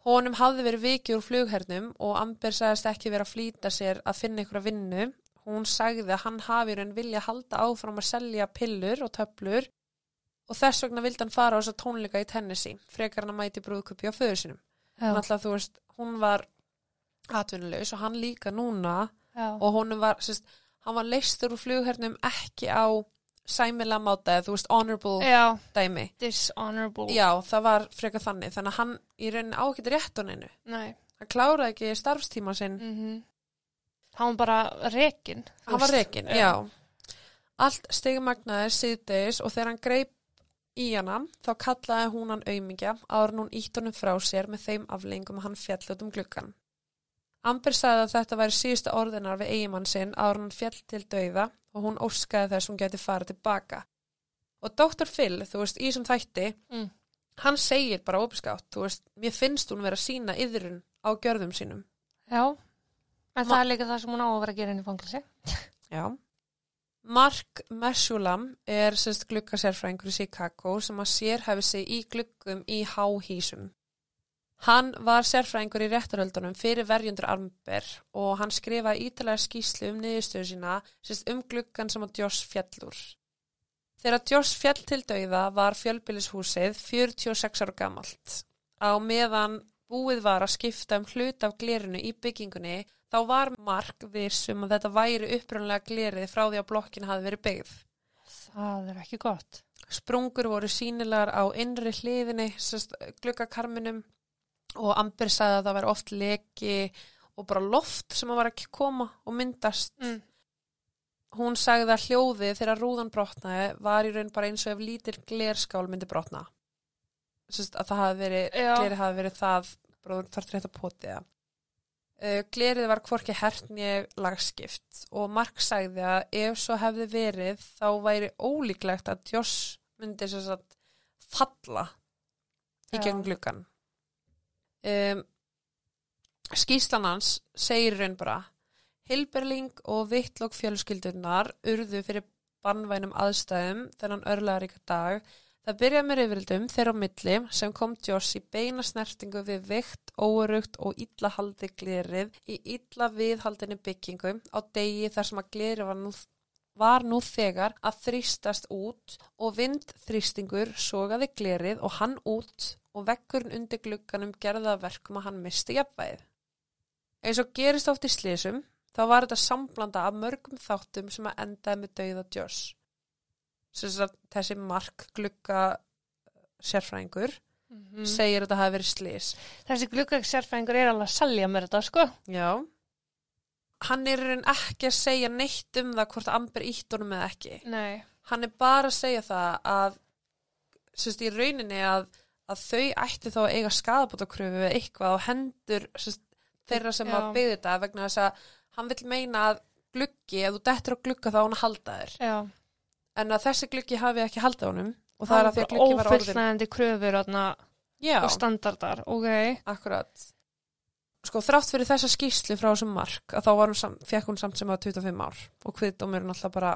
Speaker 1: Honum hafði verið vikið úr flughernum og Amber sagðist ekki verið að flýta sér að finna ykkur að vinnu. Hún sagði að hann hafi raun vilja halda áfram að selja pillur og töflur og þess vegna vildi hann fara á þessa tónleika í Tennessee, frekar hann að mæti brúðkupi á föður sinum. Þú veist, hún var atvinnulegs og hann líka núna
Speaker 2: já,
Speaker 1: og var, sérst, hann var leistur úr flughernum ekki á sæmilega máta eða þú veist, honorable
Speaker 2: já,
Speaker 1: dæmi.
Speaker 2: dishonorable.
Speaker 1: Já, það var frekar þannig, þannig að hann í rauninni á ekki rétt hún einu.
Speaker 2: Nei,
Speaker 1: Hann kláraði ekki starfstíma sinn.
Speaker 2: mhm. Hann var bara rekin.
Speaker 1: Hann var rekin, já. Allt stigmagnaði síðdeis og þegar hann greip í hana, þá kallaði hún hann aumingja áður hún ítt honum frá sér með þeim aflengum að hann fjall út um gluggan. Amber sagði að þetta væri síðustu orðinar við eigimann sinn en hann fjall til dauða og hún óskaði þess hún geti farið tilbaka. Og Dr. Phil, þú veist, í sem þætti,
Speaker 2: Mm.
Speaker 1: hann segir bara óbeskátt, þú veist, mér finnst hún vera að sína yðrun á gjörðum sínum.
Speaker 2: Já, en
Speaker 1: Ma-
Speaker 2: það er líka það sem hún á að vera að gera inn í fangilsi. [LAUGHS]
Speaker 1: Já. Mark Meshulam er sérst glukkasérfræðingur í Chicago sem að sérhæfi sig í glukkum í háhísum. Hann var sérfræðingur í réttaröldunum fyrir verjundur Amber og hann skrifaði ítalega skýslu um niðurstöðu sína sérst um glukkan sem að Joss fjallur. Þegar Joss fjall til dauða var fjölbýlishúsið 46 ára gamalt. Á meðan búið var að skipta um hlut af glerinu í byggingunni þá var Mark vissum að þetta væri upprunlega glerið frá því að blokkin hafi verið byggð.
Speaker 2: Það er ekki gott.
Speaker 1: Sprungur voru sínilegar á innri hliðinni, sérst, gluggakarminum og Amber sagði að það væri oft leki og bara loft sem að var ekki koma og myndast.
Speaker 2: Mm.
Speaker 1: Hún sagði að hljóðið þegar rúðan brotnaði var í raun bara eins og ef lítil glerskál myndi brotna. Sérst, að það hafi verið,
Speaker 2: Já.
Speaker 1: glerið hafi verið það, bróður þarf rétt að potið. Uh, glerið var hvorki hertni lagskipt og Mark sagði að ef svo hefði verið þá væri ólíklegt að Joss myndi sem sagt falla í
Speaker 2: Já.
Speaker 1: gegnum gluggan. Um, skýslan hans segir raun bara Hilberling og Vittlokk fjölskyldunar urðu fyrir bannvænum aðstæðum þennan örlaðaríka dag. Það byrjaði með reyfrildum þeirra á milli sem kom Joss í beina snertingu við vikt, óurugt og illa haldi glerið í illa viðhaldinni byggingu á degi þar sem að glerið var nú, var nú þegar að þrýstast út og vindþrýstingur sogaði glerið og hann út og vekkurinn undir glugganum gerði að verkum að hann misti jafnvægið. Eins og gerist oft í slísum, þá var þetta samblanda af mörgum þáttum sem að endaði með dauða sagt, þessi mark glugga sérfræðingur
Speaker 2: Mm.
Speaker 1: segir að þetta hafi verið slís.
Speaker 2: Þessi gluggagsérfæðingur er alveg að salja mér þetta, sko.
Speaker 1: Já. Hann er ekki að segja neitt um það hvort Amber ítt honum eða ekki.
Speaker 2: Nei.
Speaker 1: Hann er bara að segja það að, sérst, í rauninni að, að þau ætti þá að eiga skadabótakröfu við eitthvað og hendur sérst, þeirra sem
Speaker 2: Já.
Speaker 1: að byggði þetta vegna þess að hann vil meina að gluggi, ef þú dettur á glugga þá hann halda þér.
Speaker 2: Já.
Speaker 1: En að þessi gluggi hafi ekki haldið honum og það er að því að gluggi var orðin.
Speaker 2: Ófullnægandi kröfur og standardar, ok.
Speaker 1: akkurat. Sko þrátt fyrir þessa skýslu frá þessum mark að þá var hún sam, fekk hún samt sem að 25 ár og kviðdómurinn alltaf bara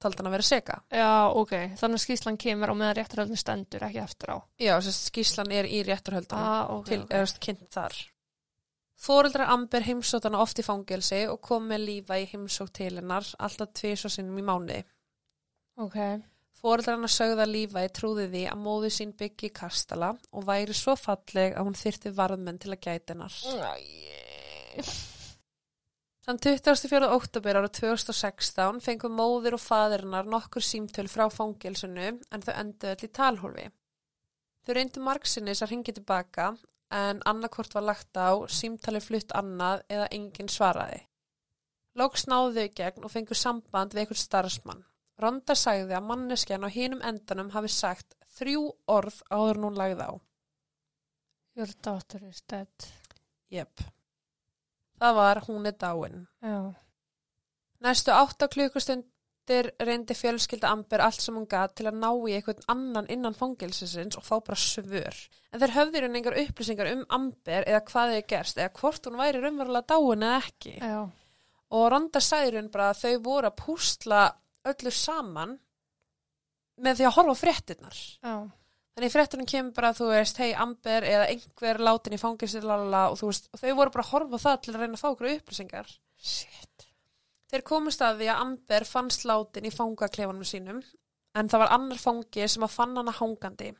Speaker 1: taldi hann að vera seka.
Speaker 2: Já, ok. Þannig að skýslan kemur á meðan réttarhöldin stendur, ekki eftir á.
Speaker 1: Já, þess að skýslan er í réttarhöldunum
Speaker 2: Ah, ok,
Speaker 1: til, okay. kynnt þar. Fóreldrar Amber heimsóttana oft í fangelsi og kom með lífa í heimsótt til hennar alltaf tvisvar sinnum í mánuði.
Speaker 2: Ok.
Speaker 1: Fóreldrarna sögða lífa í trúði því að móðu sín byggi í kastala og væri svo falleg að hún þyrti varðmenn til að gæta hennar. Þann 24. óttabir ára 2016 fengu móðir og faðirinnar nokkur símtöl frá fangelsinu en þau enduðu öll í talhólfi. Þau reyndu margsinnis að ringi tilbaka en annarkort var lagt á, símtali flutt annað eða enginn svaraði. Lóks náðu þau gegn og fengu samband við einhvern starfsmann. Ronda sagði að manneskjan á hinum endanum hafi sagt þrjú orð áður en hún lagði á.
Speaker 2: Your daughter is dead.
Speaker 1: Jep. Það var hún er dáin.
Speaker 2: Já.
Speaker 1: Næstu átta klukkustundir reyndi fjölskylda Amber allt sem hún gat til að ná í einhvern annan innan fangelsisins og fá bara svör. En þeir höfðir hún engar upplýsingar um Amber eða hvað þið gerst eða hvort hún væri raunverulega dáin eða ekki.
Speaker 2: Já.
Speaker 1: Og Ronda sagði hún bara að þau voru að púsla öllu saman með því að horfa fréttinnar.
Speaker 2: Já.
Speaker 1: Þannig fréttunum kemur bara, þú veist, hei Amber eða einhver látin í fangilsi og þú veist, og þau voru bara að horfa það til að reyna að fá okkur upplýsingar.
Speaker 2: Shit.
Speaker 1: Þeir komust að því að Amber fannst látin í fangaklefanum sínum en það var annar fangi sem að fann hana hangandi.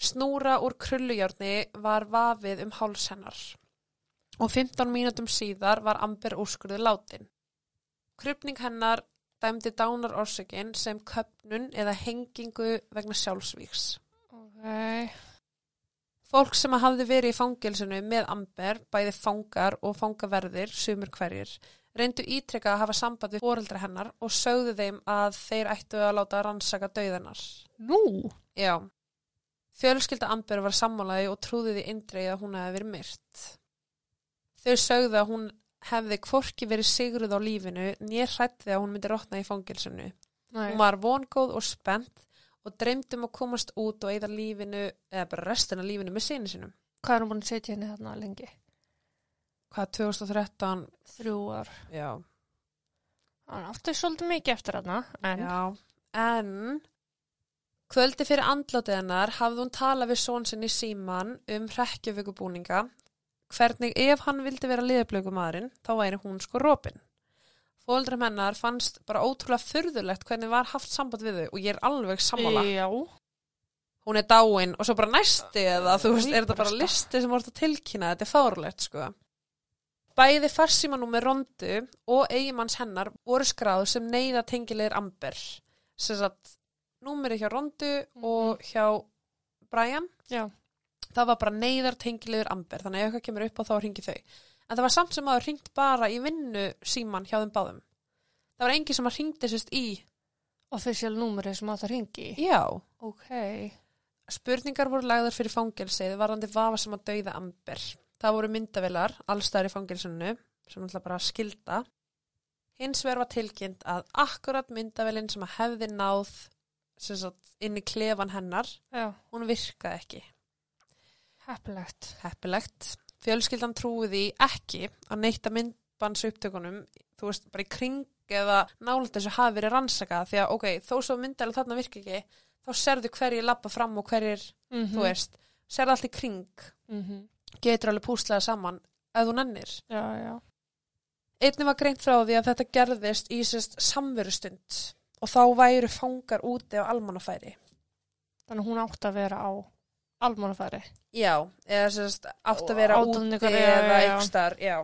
Speaker 1: Snúra úr krullujárni var vafið um háls hennar og 15 mínútum síðar var Amber úrskurðið látin. Krupning hennar dæmdi dánar orsökin sem köpnun eða hengingu vegna sjálfsvíks.
Speaker 2: Ok.
Speaker 1: Fólk sem hafði verið í fangilsinu með Amber, bæði fangar og fangaverðir, sumur hverjir, reyndu ítrekka að hafa samband við fóreldra hennar og sögðu þeim að þeir ættu að láta rannsaka dauðanar.
Speaker 2: Nú?
Speaker 1: Já. Fjölskylda Amber var sammálaði og trúði því indreið að hún hefði verið myrt. Þau sögðu að hún hefði hvorki verið sigruð á lífinu nér hrætti að hún myndi rotna í fangilsinu.
Speaker 2: Nei.
Speaker 1: Hún var vongóð og spennt og dreymdi um að komast út og eigða lífinu, eða bara restina lífinu með sinni sinum.
Speaker 2: Hvað er hún búin að setja henni þarna lengi?
Speaker 1: Hvað, 2013?
Speaker 2: Þrjú ár.
Speaker 1: Já.
Speaker 2: Hann átti svolítið mikið eftir þarna, en...
Speaker 1: Já, en kvöldi fyrir andlátið hennar hafði hún talað við són sinni síman um hrekkjavökubúninga hvernig ef hann vildi vera liðblökumadurinn þá væri hún sko rópin. Fóldrum hennar fannst bara ótrúlega furðulegt hvernig var haft samband við þau og ég er alveg sammála.
Speaker 2: Já.
Speaker 1: Hún er dáin og svo bara næsti eða þú veist, er þetta bara listi sem voru að tilkynna, þetta er fárlegt sko. Bæði farsímanúmer Rondu og eigimanns hennar voru skráð sem neyða tengilegir Amber. Sem sagt, númeri hjá Rondu og hjá Brian,
Speaker 2: Já.
Speaker 1: Það var bara neyðar tengilegur Amber, þannig að ef eitthvað kemur upp á þá ringi þau. En það var samt sem aður ringt bara í vinnu síman hjá þeim báðum. Það var engin sem að ringdi sérst í,
Speaker 2: Official númeri sem að ringi.
Speaker 1: já,
Speaker 2: Ok.
Speaker 1: Spurningar voru lagðar fyrir fangelsið varandi vafa sem að dauða Amber. Það voru myndavilar allstæðar í fangelsinu sem ætla bara að skilda. Hins vegar var tilkynnt að akkurat myndavilin sem að hefði náð inn í klefan hennar,
Speaker 2: Já.
Speaker 1: hún virkaði ekki.
Speaker 2: Heppilegt.
Speaker 1: Heppilegt. Fjölskyldan trúi því ekki að neytta myndbans upptökunum, þú veist, bara í kring eða nálega þessu hafi verið rannsakað því að ok, þó svo myndalinn þarna virka ekki, þá serðu hverjir lappa fram og hverjir
Speaker 2: Mm
Speaker 1: þú veist, serðu allt í kring
Speaker 2: Mm
Speaker 1: getur alveg púslaða saman ef þú nennir.
Speaker 2: Já, já.
Speaker 1: Einnig var greint frá því að þetta gerðist í sérst samverustund og þá væru fangar úti á almannafæri.
Speaker 2: Þannig hún átt að vera á almannafæri.
Speaker 1: Já, eða sérst átt að vera úti eða
Speaker 2: já.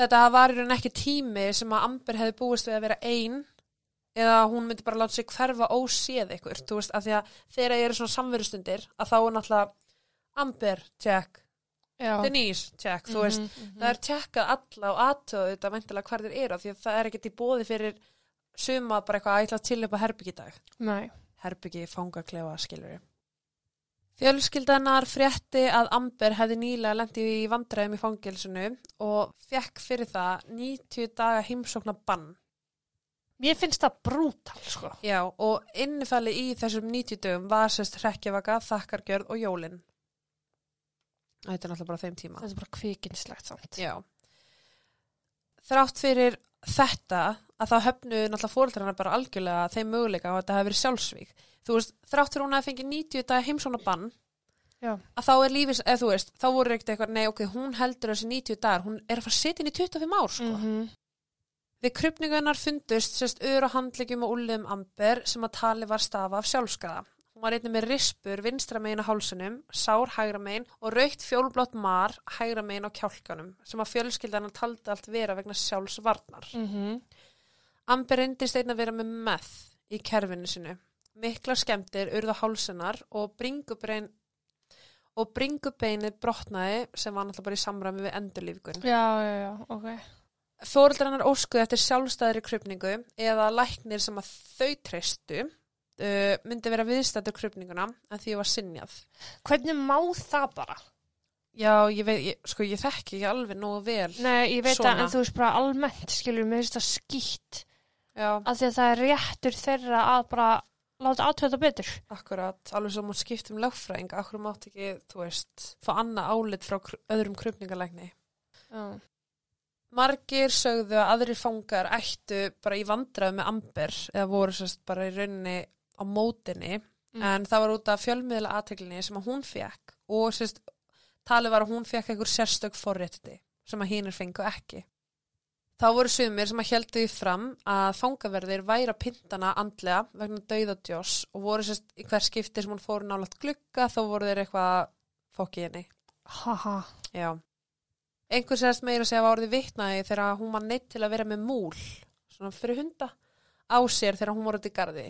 Speaker 1: Þetta var í raun ekki tími sem að Amber hefði búist við að vera ein eða hún myndi bara láta sig hverfa óséð ykkur, þú veist, af því að þegar ég eru svona samverustundir að þá er náttúrulega Amber, check. Denise, check, þú veist,
Speaker 2: Mhm,
Speaker 1: það er tjekkað alla og aðtöðu þetta veintilega hvar þeir eru af því að það er ekkert í bóði fyrir suma bara eitthvað að ætla til upp á herbyggi dag. Herbyggi fangaklefa skilur Fjölskyldanar frétti að Amber hefði nýlega lendið í vandræðum í fangilsinu og fekk fyrir það 90 daga heimsókna bann.
Speaker 2: Mér finnst það brútal, sko.
Speaker 1: Já, og innifæli í þessum 90 dögum var sérst hrekkjavaka, þakkargjörð og jólin. Þetta er náttúrulega bara þeim tíma.
Speaker 2: Þetta er bara kvikinslegt samt.
Speaker 1: Já. Þrátt fyrir þetta að þá höfnu náttúrulega fóreldrarna bara algjörlega þeim möguleika að þetta hafi verið sjálfsvík þú veist, þrátt fyrir hún að fengi 90 daga heimsóna bann
Speaker 2: Já.
Speaker 1: að þá er lífis, eða þú veist, þá voru ekkert eitthvað nei, ok, hún heldur þessi 90 dagar hún er að fara að setja inn í 25 ár, sko
Speaker 2: Mhm.
Speaker 1: Við krupningunar fundust sérst ör og handleggjum og úlliðum amber sem að tali var stafa af sjálfskaða. Hún var einnig með rispur vinstra megin á hálsunum, sár hægra megin og raukt fjólblótt mar hægra megin á kjálkanum sem að fjölskyldanan taldi allt vera vegna sjálfsvarnar.
Speaker 2: Mhm.
Speaker 1: Amber reyndist einn að vera með meth í kerfinu sinu. Mikla skemmtir urða hálsunar og bringubein og bringubeinið brotnaði sem var náttúrulega bara í samræmi við endurlífgun.
Speaker 2: Já, já, já, ok.
Speaker 1: Fóreldrannar óskuði eftir sjálfstæðri krupningu eða læknir sem að þau treystu uh, myndi vera viðstættur krupninguna en því var sinjað.
Speaker 2: Hvernig má það bara?
Speaker 1: Já, ég veit, ég, sko ég þekki ekki alveg nógu vel.
Speaker 2: Nei, ég veit
Speaker 1: Svona.
Speaker 2: að, en þú veist bara almennt, skilur, mér finnst það skýtt
Speaker 1: Já,
Speaker 2: að því að það er réttur þeirra að bara láta aðtöða betur.
Speaker 1: akkurat, alveg sem hún skipt um lögfræðing, akkur mátt ekki, þú veist, fá annað álit frá öðrum krupningalækni.
Speaker 2: Já.
Speaker 1: Margir sögðu að aðrir fangar ættu bara í vandræðu með amber eða voru sérst bara í rauninni á mótinni
Speaker 2: Mm.
Speaker 1: en það var út af fjölmiðla aðteglinni sem að hún fekk og sérst talið var að hún fekk einhver sérstök forréttindi sem að hínir fengu ekki. Þá voru sumir sem að heldu því fram að fangaverðir væra pintana andlega vegna dauðadjós og voru sérst í hver skipti sem hún fór nálægt glugga þá voru þeir eitthvað fokkið henni.
Speaker 2: Haha.
Speaker 1: Já. Einhver sérst meira að segja var orðið vitnaði þegar hún var neitt til að vera með múl, svona fyrir hunda, á sér þegar hún voru út í garði.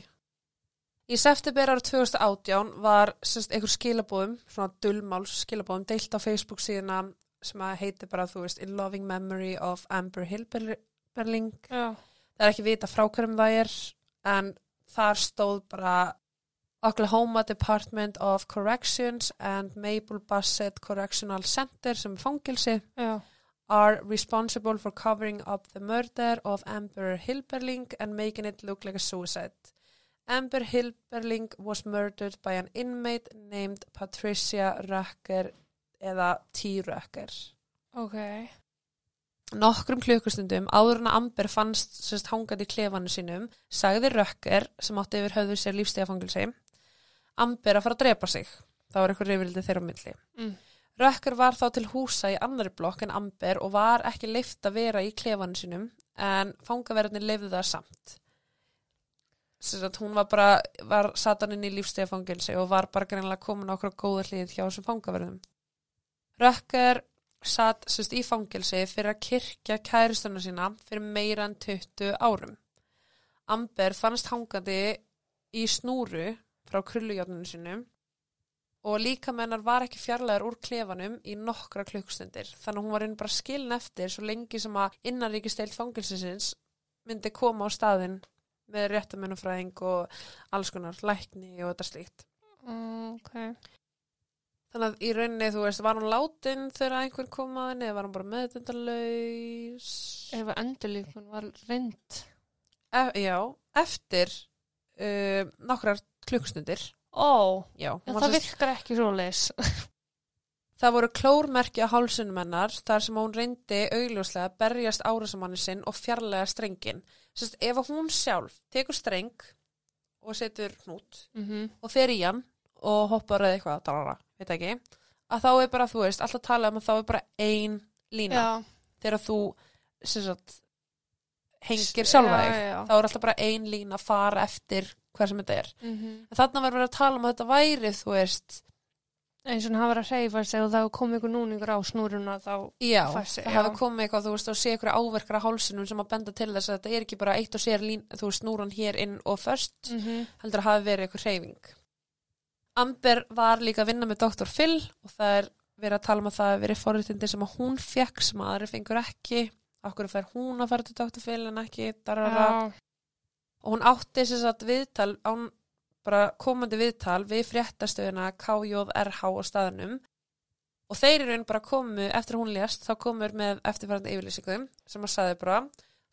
Speaker 1: Í september ára 2018 var sérst einhver skilabóðum, svona dullmáls skilabóðum, deilt á Facebook síðuna sem að heiti bara, þú veist, In Loving Memory of Amber Hilberling. Það er ekki vita frá hverjum það er, en þar stóð bara Oklahoma Department of Corrections and Mabel Bassett Correctional Center sem fangilsi
Speaker 2: Já.
Speaker 1: are responsible for covering up the murder of Amber Hilberling and making it look like a suicide. Amber Hilberling was murdered by an inmate named Patricia Röcker eða T. Röcker.
Speaker 2: Ok.
Speaker 1: Nokkrum klukkustundum áður en að Amber fannst sérst hangað í klefanu sínum, sagði Röcker sem átti yfir höfðu sér lífstíðafangilsi, Amber að fara að drepa sig. Það var eitthvað reyfildi þeirra milli.
Speaker 2: Mm.
Speaker 1: Rökker var þá til húsa í annari blokk en Amber og var ekki leift að vera í klefanu sínum en fangaverðinni leifði það samt. Að hún var bara, var sataninn í lífstegafangilsi og var bara greinlega komin á okkur góða hlið hjá þessum fangaverðum. Rökker satt sérst í fangilsi fyrir að kirkja kæristuna sína fyrir meira en 20 árum. Amber fannst hangandi í snúru frá krullujárninu sínum og líkamennar var ekki fjarlæður úr klefanum í nokkra klukkstundir þannig að hún var einn bara skilin eftir svo lengi sem að innanríkisteilt fangilsins myndi koma á staðinn með réttamennufræðing og alls konar lækni og þetta slíkt
Speaker 2: Mm, ok.
Speaker 1: þannig að í rauninni þú veist var hún látin þegar einhver kom að henni eða var hún bara meðdundalaus
Speaker 2: Ef að endurlíkun var reynd.
Speaker 1: e já, eftir uh, nokkrar klukkstundir
Speaker 2: Ó,
Speaker 1: hún var
Speaker 2: það virkar ekki svo leis.
Speaker 1: Það voru klórmerki á hálsunum hennar þar sem hún reyndi augljóslega að berjast árasamanni sinn og fjarlæga strengin. Sest, ef að hún sjálf tekur streng og setur hnút
Speaker 2: mm -hmm.
Speaker 1: og fer í hann og hoppar eða eitthvað, darara, veit ekki, að þá er bara, þú veist, alltaf tala um að þá er bara ein lína
Speaker 2: Já.
Speaker 1: þegar þú sagt, hengir sjálfa
Speaker 2: Já,
Speaker 1: þig. Þá er alltaf bara ein lína að fara eftir hver sem þetta er.
Speaker 2: Mm -hmm.
Speaker 1: Þarna var verið að tala um að þetta væri, þú veist,
Speaker 2: Eins og hann hafa verið að reyfa sig og það kom ykkur núningur á snúruna þá...
Speaker 1: Já,
Speaker 2: Fassi,
Speaker 1: það hefði komið eitthvað, þú veist, og sé ykkur áverkar á hálsinum sem að benda til þess að þetta er ekki bara eitt og sér lín, þú veist, snúran hér inn og först,
Speaker 2: Mm -hmm.
Speaker 1: heldur að hafi verið eitthvað hreyfing. Amber var líka að vinna með Dr. Phil og það er verið að tala um að það verið forréttindi sem að hún fekk sem að aðri fengur ekki. Akkur fær hún að fara til Dr. Phil en ekki. Og hún átti þess að viðtal, án, bara komandi viðtal við fréttastöðuna KJRH á staðnum. Og þeir eru einn bara komu eftir hún lést þá komur með eftirfærandi yfirlýsingum sem að saði bara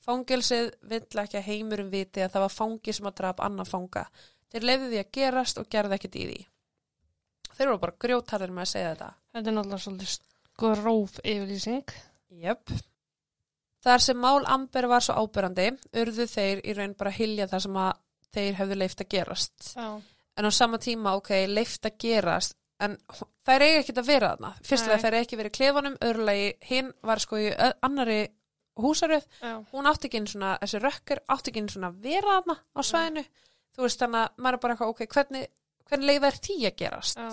Speaker 1: fangelsið vill ekki að heimurum viti að það var fangi sem að draf annan fanga. Þeir lefðu því að gerast og gerðu ekkert í því. Þeir eru bara grjótarðir með að segja þetta.
Speaker 2: Þetta er náttúrulega svolítið gróf yfirlýsing.
Speaker 1: Jöp Þar sem mál Amber var svo áberandi, urðu þeir í raun bara hilja það sem að þeir hefðu leift að gerast.
Speaker 2: Já.
Speaker 1: En á sama tíma, ok, leift að gerast, en þær eiga ekkert að vera þarna. Fyrstulega þær eiga ekki verið í klefanum, öðrulegi hinn var sko í annari húsaröð,
Speaker 2: Já.
Speaker 1: hún átti ekki einn svona, þessi rökkur átti ekki einn svona að vera þarna á svæðinu. Þú veist þannig að maður er bara eitthvað, ok, hvernig, hvernig leið þær tí að gerast?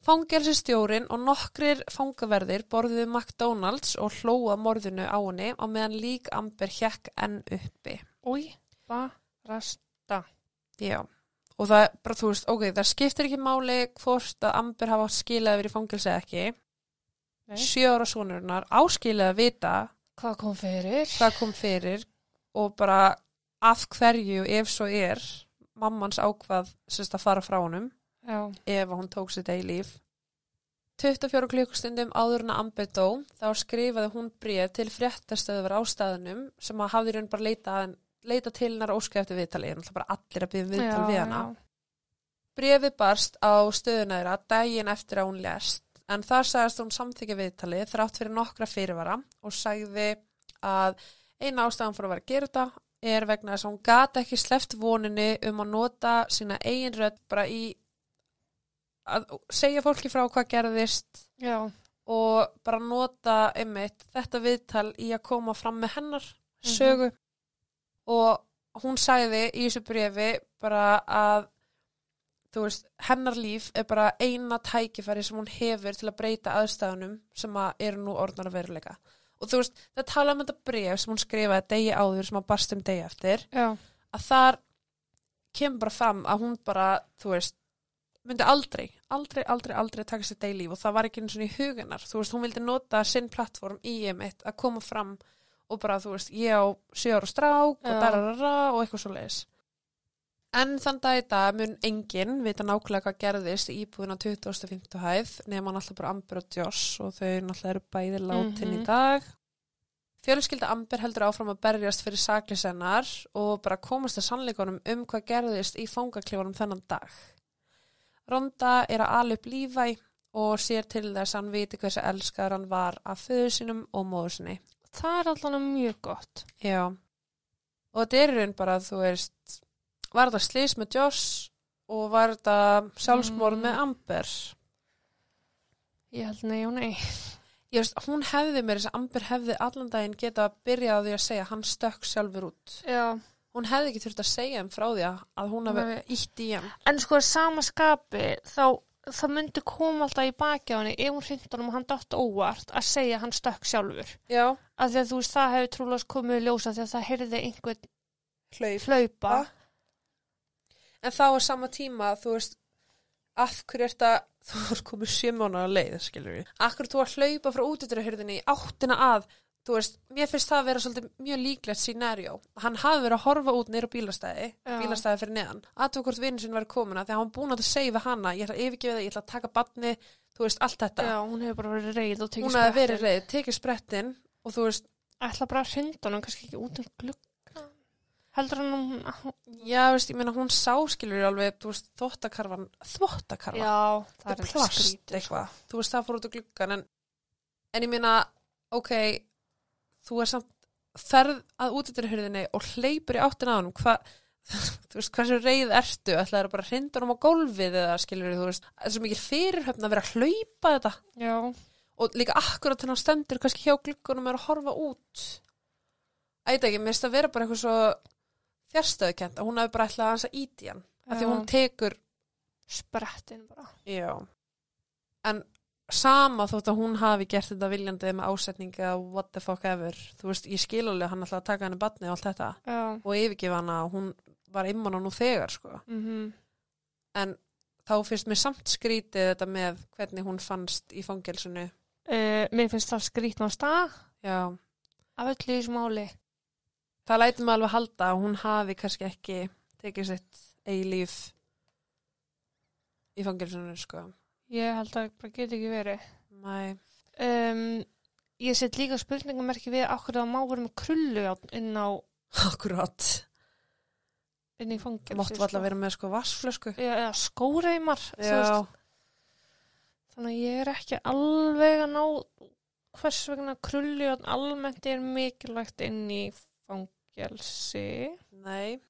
Speaker 1: Fangelsistjórin og nokkrir fangaverðir borðuðu McDonalds og hlóa morðinu á henni á meðan lík Amber hjekk enn uppi.
Speaker 2: Új, barasta.
Speaker 1: Já, og það, bara þú veist, ok, það skiptir ekki máli hvort að Amber hafa skilaði verið í fangelsi eða ekki. Ára sonurinnar áskilaði að vita
Speaker 2: Hvað kom fyrir?
Speaker 1: hvað kom fyrir og bara af hverju ef svo er mammans ákvað sérst að fara frá honum
Speaker 2: Já.
Speaker 1: ef hún tók sitt eigi líf. 24 klukkustundum áður en að Amber dó þá skrifaði hún bréf til fréttastöðvar á staðunum sem að hafði í raun bara leita, leita til hennar og óskæði eftir viðtali en alltaf bara allir að byrja viðtal við hana. Brefið barst á stöðuna þeirra daginn eftir að hún lest en þar sagðist hún samþykja viðtalið þrátt fyrir nokkra fyrirvara og sagði að eina ástæðan fyrir að vera að gera þetta er vegna þess að hún gata ekki sleppt voninni um að nota sína eigin rödd bara í að segja fólki frá hvað gerðist
Speaker 2: Já.
Speaker 1: og bara nota einmitt þetta viðtal í að koma fram með hennar sögu og hún sagði í þessu brefi bara að þú veist, hennar líf er bara eina tækifæri sem hún hefur til að breyta aðstæðunum sem að eru nú orðnar að veruleika og þú veist, það tala um þetta bref sem hún skrifaði degi áður sem að barst um degi eftir
Speaker 2: Já.
Speaker 1: að þar kemur bara fram að hún bara, þú veist myndi aldrei, aldrei, aldrei, aldrei taka sér degi líf og það var ekki eins og í hugunar þú veist, hún vildi nota sinn plattform í emitt að koma fram og bara, þú veist, ég á sjö ára strák og dararara og eitthvað svo leiðis en þann dag í dag mun enginn vita nákvæmlega hvað gerðist í íbúðin á 2050 hæð nema hann alltaf bara Amber og Josh og þau náttúrulega eru bæði látin í
Speaker 2: Mhm.
Speaker 1: dag Fjölskylda Amber heldur áfram að berjast fyrir saklisennar og bara komast að sannleikunum um hvað gerðist í fangaklefunum þennan dag. Ronda er að ala upp lífæ og sér til þess að hann viti hversu elskar hann var af föðu sínum og móður sinni.
Speaker 2: Það er alltaf mjög gott.
Speaker 1: Já. Og þetta er raun bara, þú veist, var þetta slís með Joss og var þetta sjálfsmorð
Speaker 2: Mm.
Speaker 1: með Amber.
Speaker 2: Ég held nei og nei.
Speaker 1: Ég veist, hún hefði mér þess að Amber hefði allan daginn geta að byrja á því að segja að hann stökk sjálfur út.
Speaker 2: Já.
Speaker 1: Hún hefði ekki þurft að segja um frá því að- að hún
Speaker 2: Nei.
Speaker 1: ítt í hann.
Speaker 2: En sko, sama skapi, þá það myndi koma alltaf í baki á henni ef hún hringt honum og hann dott óvart að segja að hann stökk sjálfur.
Speaker 1: Já.
Speaker 2: Af því að þú veist, það hefur trúlega komið í ljósa því að það heyrði einhvern
Speaker 1: Hlaup.
Speaker 2: hlaupa.
Speaker 1: En þá á sama tíma, þú veist, af hverju er þetta, [LAUGHS] þú veist, komið sjö mánuða leið, skilur við. Af hverju þú að hlaupa frá útidurahyrðinni í áttina að, þú veist, mér finnst það að vera svolítið mjög líklegt scenario. Hann hafi verið að horfa út neyra bílastæði,
Speaker 2: Já.
Speaker 1: bílastæði fyrir neðan. Aðtöku hvort vinnu sinni verið komin að því að hann var búin að segja við hana, ég ætla að yfirgefa það, ég ætla að taka batni, þú veist, allt þetta.
Speaker 2: Já, hún hefur bara verið reið og tekið
Speaker 1: Hún hafi verið reið, tekið sprettin og þú veist,
Speaker 2: Ætla bara að hrinda honum, kannski ekki út um glugga. Heldur hann um...
Speaker 1: já, veist, ég meina, hún sá, skilur við alveg, þú veist, þvottakarfan, þvottakarfan.
Speaker 2: Það er
Speaker 1: plast
Speaker 2: skrítið,
Speaker 1: eitthvað, þú veist það fór út á gluggan en, en ég meina ok, þú er samt ferð að útidurhyrðinni og hleypur í áttina á hann hvað, þú veist, hversu reið ertu? Ætlaður að bara hrinda hann á gólfið eða skilur þú veist, það er svo mikið fyrirhöfn að vera að hlaupa þetta.
Speaker 2: Já,
Speaker 1: og líka akkurat þegar hann stendur kannski hjá gluggunum er að horfa út. Ætla ekki, mér finnst að vera bara eitthvað svo fjarstöðukent að hún hafi bara ætlað að hans að íti hann. Af því hún tekur
Speaker 2: sprettin bara.
Speaker 1: Já. En sama þótt að hún hafi gert þetta viljandi með ásetningi að what the fuck ever. Þú veist, ég skil alveg hann ætlaði að taka henni batni og allt þetta
Speaker 2: Já.
Speaker 1: og yfirgefa hana og hún var imman á nú þegar, sko.
Speaker 2: Mm
Speaker 1: En þá finnst mér samt skrítið þetta með hvernig hún fannst í fangelsinu.
Speaker 2: uh, mér finnst það skrítna á stað
Speaker 1: Já.
Speaker 2: af öllu í þessu máli.
Speaker 1: Það læti mig alveg halda að hún hafi kannski ekki tekið sitt eigi líf í fangelsinu, sko.
Speaker 2: Ég held að það bara geti ekki verið.
Speaker 1: Mæ.
Speaker 2: Um, ég set líka spurningamerki við okkur það má vera með krullu inn á
Speaker 1: Akkurát.
Speaker 2: inn í fangelsi.
Speaker 1: Máttu alltaf vera með sko vassflösku.
Speaker 2: Já, eða skóreimar.
Speaker 1: Já.
Speaker 2: Þannig að ég er ekki alveg að ná hvers vegna krulljóðn almennt er mikilvægt inn í fangelsi.
Speaker 1: Nei.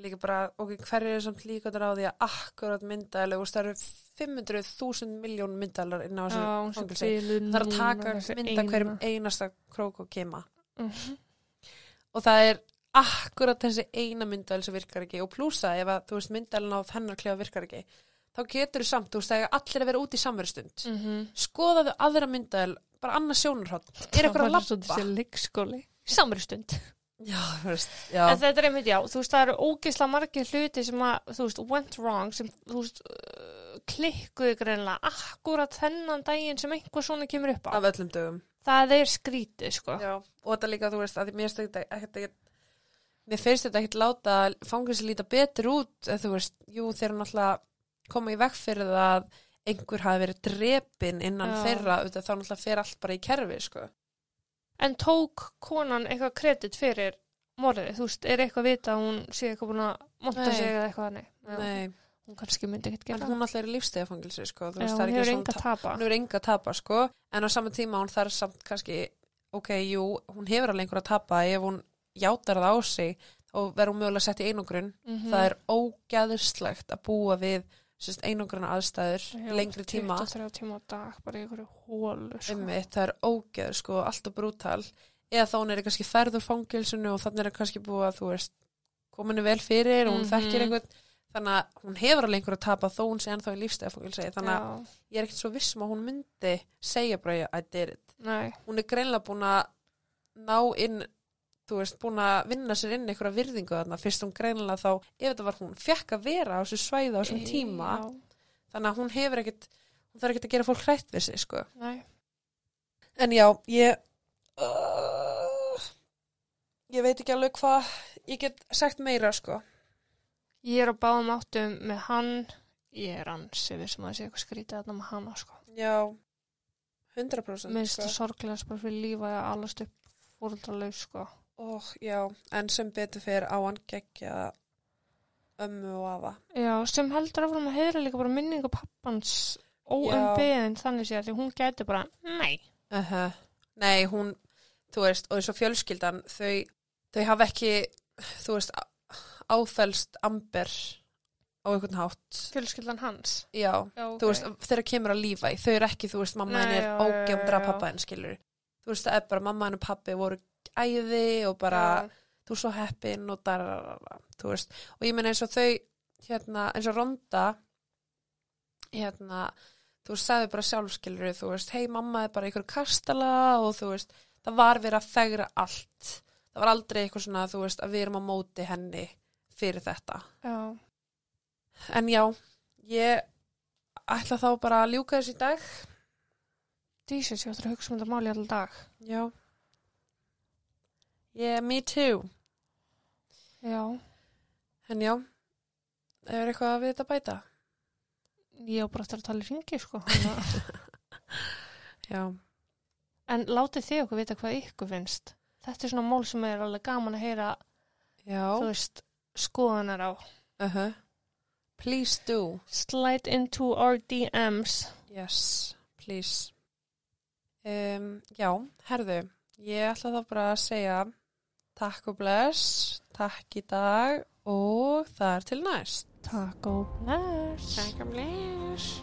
Speaker 1: Líka bara, ok, hver er samt líka á því að akkurat og það eru 500.000 miljón myndaðalar inn á þessu
Speaker 2: biluð
Speaker 1: Það er að taka mynda hverjum
Speaker 2: eina.
Speaker 1: einasta krók og kema.
Speaker 2: Mhm.
Speaker 1: Og það er akkurat þessi eina myndaðal sem virkar ekki og plúsa ef að, þú veist, myndaðalinn á hennar klefa virkar ekki. Þá getur þú samt, þú veist, það er allir að vera út í samverðstund.
Speaker 2: Mhm.
Speaker 1: Skoðaðu aðra myndaðal, bara annað sjónarhótt. Er eitthvað að lappa?
Speaker 2: sér leikskóli. Samri stund.
Speaker 1: Já, þú veist, já.
Speaker 2: En þetta er einmitt, já, þú veist, það eru ógeðslega margir hluti sem að, þú veist, went wrong, sem, þú veist, klikkuðu greinlega akkurat þennan daginn sem einhver svona kemur upp á.
Speaker 1: Af öllum dögum.
Speaker 2: Það er skrítið, sko.
Speaker 1: Já, og þetta líka, þú veist, að mér ekkert mér finnst þetta ekkert láta fangilsi líta betur út, eða þú veist, jú, þeir eru náttúrulega koma í veg fyrir það að einhver hafi verið drepin innan
Speaker 2: Já.
Speaker 1: þeirra, auðvitað þá náttúrulega fer allt bara í kerfi, sko.
Speaker 2: En tók konan eitthvað kredit fyrir morðið, þú veist, er eitthvað vita að hún sé eitthvað búin að monta sig eða eitthvað, nei.
Speaker 1: Nei,
Speaker 2: Hún kannski myndi ekkert
Speaker 1: en
Speaker 2: gera.
Speaker 1: hún náttúrulega er í lífstegafangilsi, sko, þú veist, það er ekki svona
Speaker 2: tapa.
Speaker 1: hún hefur enga að tapa, sko, en á sama tíma hún þarf samt kannski, ok, jú, hún hefur alveg einhver að tapa ef hún játar það á sig og verður mögulega sett í einangrun
Speaker 2: Mhm.
Speaker 1: það er ógæðurslegt að búa við einangruna aðstæður
Speaker 2: Já,
Speaker 1: lengri tíma
Speaker 2: 23 tíma á dag, bara einhverju hólu, sko.
Speaker 1: Einmitt, það er ógeður sko, alltaf brútal eða þá hún er kannski ferð úr fangilsinu og þannig er kannski búið að þú veist kominu vel fyrir og hún
Speaker 2: Mhm.
Speaker 1: þekkir einhvern þannig að hún hefur alveg einhver að tapa þó hún sé ennþá í lífstæða fangilsi þannig að
Speaker 2: Já,
Speaker 1: ég er ekkert svo viss um að hún myndi segja bara I did it.
Speaker 2: Nei,
Speaker 1: hún er greinlega búin að ná inn þú veist, búin að vinna sér inn einhverja virðingu þarna, fyrst hún greinlega þá ef þetta var hún, fekk að vera á þessu svæði á þessum tíma,
Speaker 2: Já,
Speaker 1: þannig að hún hefur ekkert hún þarf ekkert að gera fólk hrætt við sig, sko.
Speaker 2: Nei.
Speaker 1: en já, ég uh, ég veit ekki alveg hvað ég get sagt meira, sko
Speaker 2: Ég er á báðum áttum með hann, ég er ansi við sem að sé eitthvað skrítið þarna með hana, sko.
Speaker 1: já, 100%
Speaker 2: Minnst
Speaker 1: sko.
Speaker 2: það sorglegast bara fyrir lífa að alast upp fóröldralaus, sko.
Speaker 1: og já, en sem betur fyrir á hann gegja ömmu og afa
Speaker 2: Já, sem heldur áfram að heyra líka bara minningu pappans óumbeðin þannig sé að hún gæti bara, nei.
Speaker 1: uh Nei, hún, þú veist, og þessu fjölskyldan, þau, þau hafa ekki, þú veist, á- áfælst amber á einhvern hátt.
Speaker 2: Fjölskyldan hans.
Speaker 1: Já,
Speaker 2: Já,
Speaker 1: þú veist, þeirra kemur að lífa í, þau eru ekki, þú veist, mamma henni
Speaker 2: Nei,
Speaker 1: er
Speaker 2: já, já, já.
Speaker 1: pappa henni, skilur. Þú veist, það er bara, mamma henni og pappi voru æði og bara, þú er svo heppin og dararara, þú veist. Og ég meina eins og þau, hérna, eins og Ronda, hérna, þú veist, sagði bara sjálfskilur, þú veist, hei, mamma er bara ykkur kastala og þú veist, það var verið að fegra allt. Það var aldrei eitthvað svona, þú veist, að við erum á móti henni fyrir þetta.
Speaker 2: Já,
Speaker 1: En já, ég ætla þá bara að ljúka þessu í dag.
Speaker 2: dísis, ég ætla að hugsa um þetta máli alltaf dag.
Speaker 1: Já. Yeah, me too.
Speaker 2: Já,
Speaker 1: En já, er eitthvað við þetta bæta?
Speaker 2: ég á bara eftir að tala í ringi, sko. [LAUGHS]
Speaker 1: Já.
Speaker 2: En látið þið okkur vita hvað ykkur finnst. Þetta er svona mál sem er alveg gaman að heyra,
Speaker 1: Já.
Speaker 2: þú veist, skoðanar á.
Speaker 1: Uh Please do.
Speaker 2: Slide into our DMs.
Speaker 1: Yes, please. Um, já, herðu, ég ætla þá bara að segja takk og bless, takk í dag og það er til næst.
Speaker 2: Takk og bless.
Speaker 1: Takk og bless.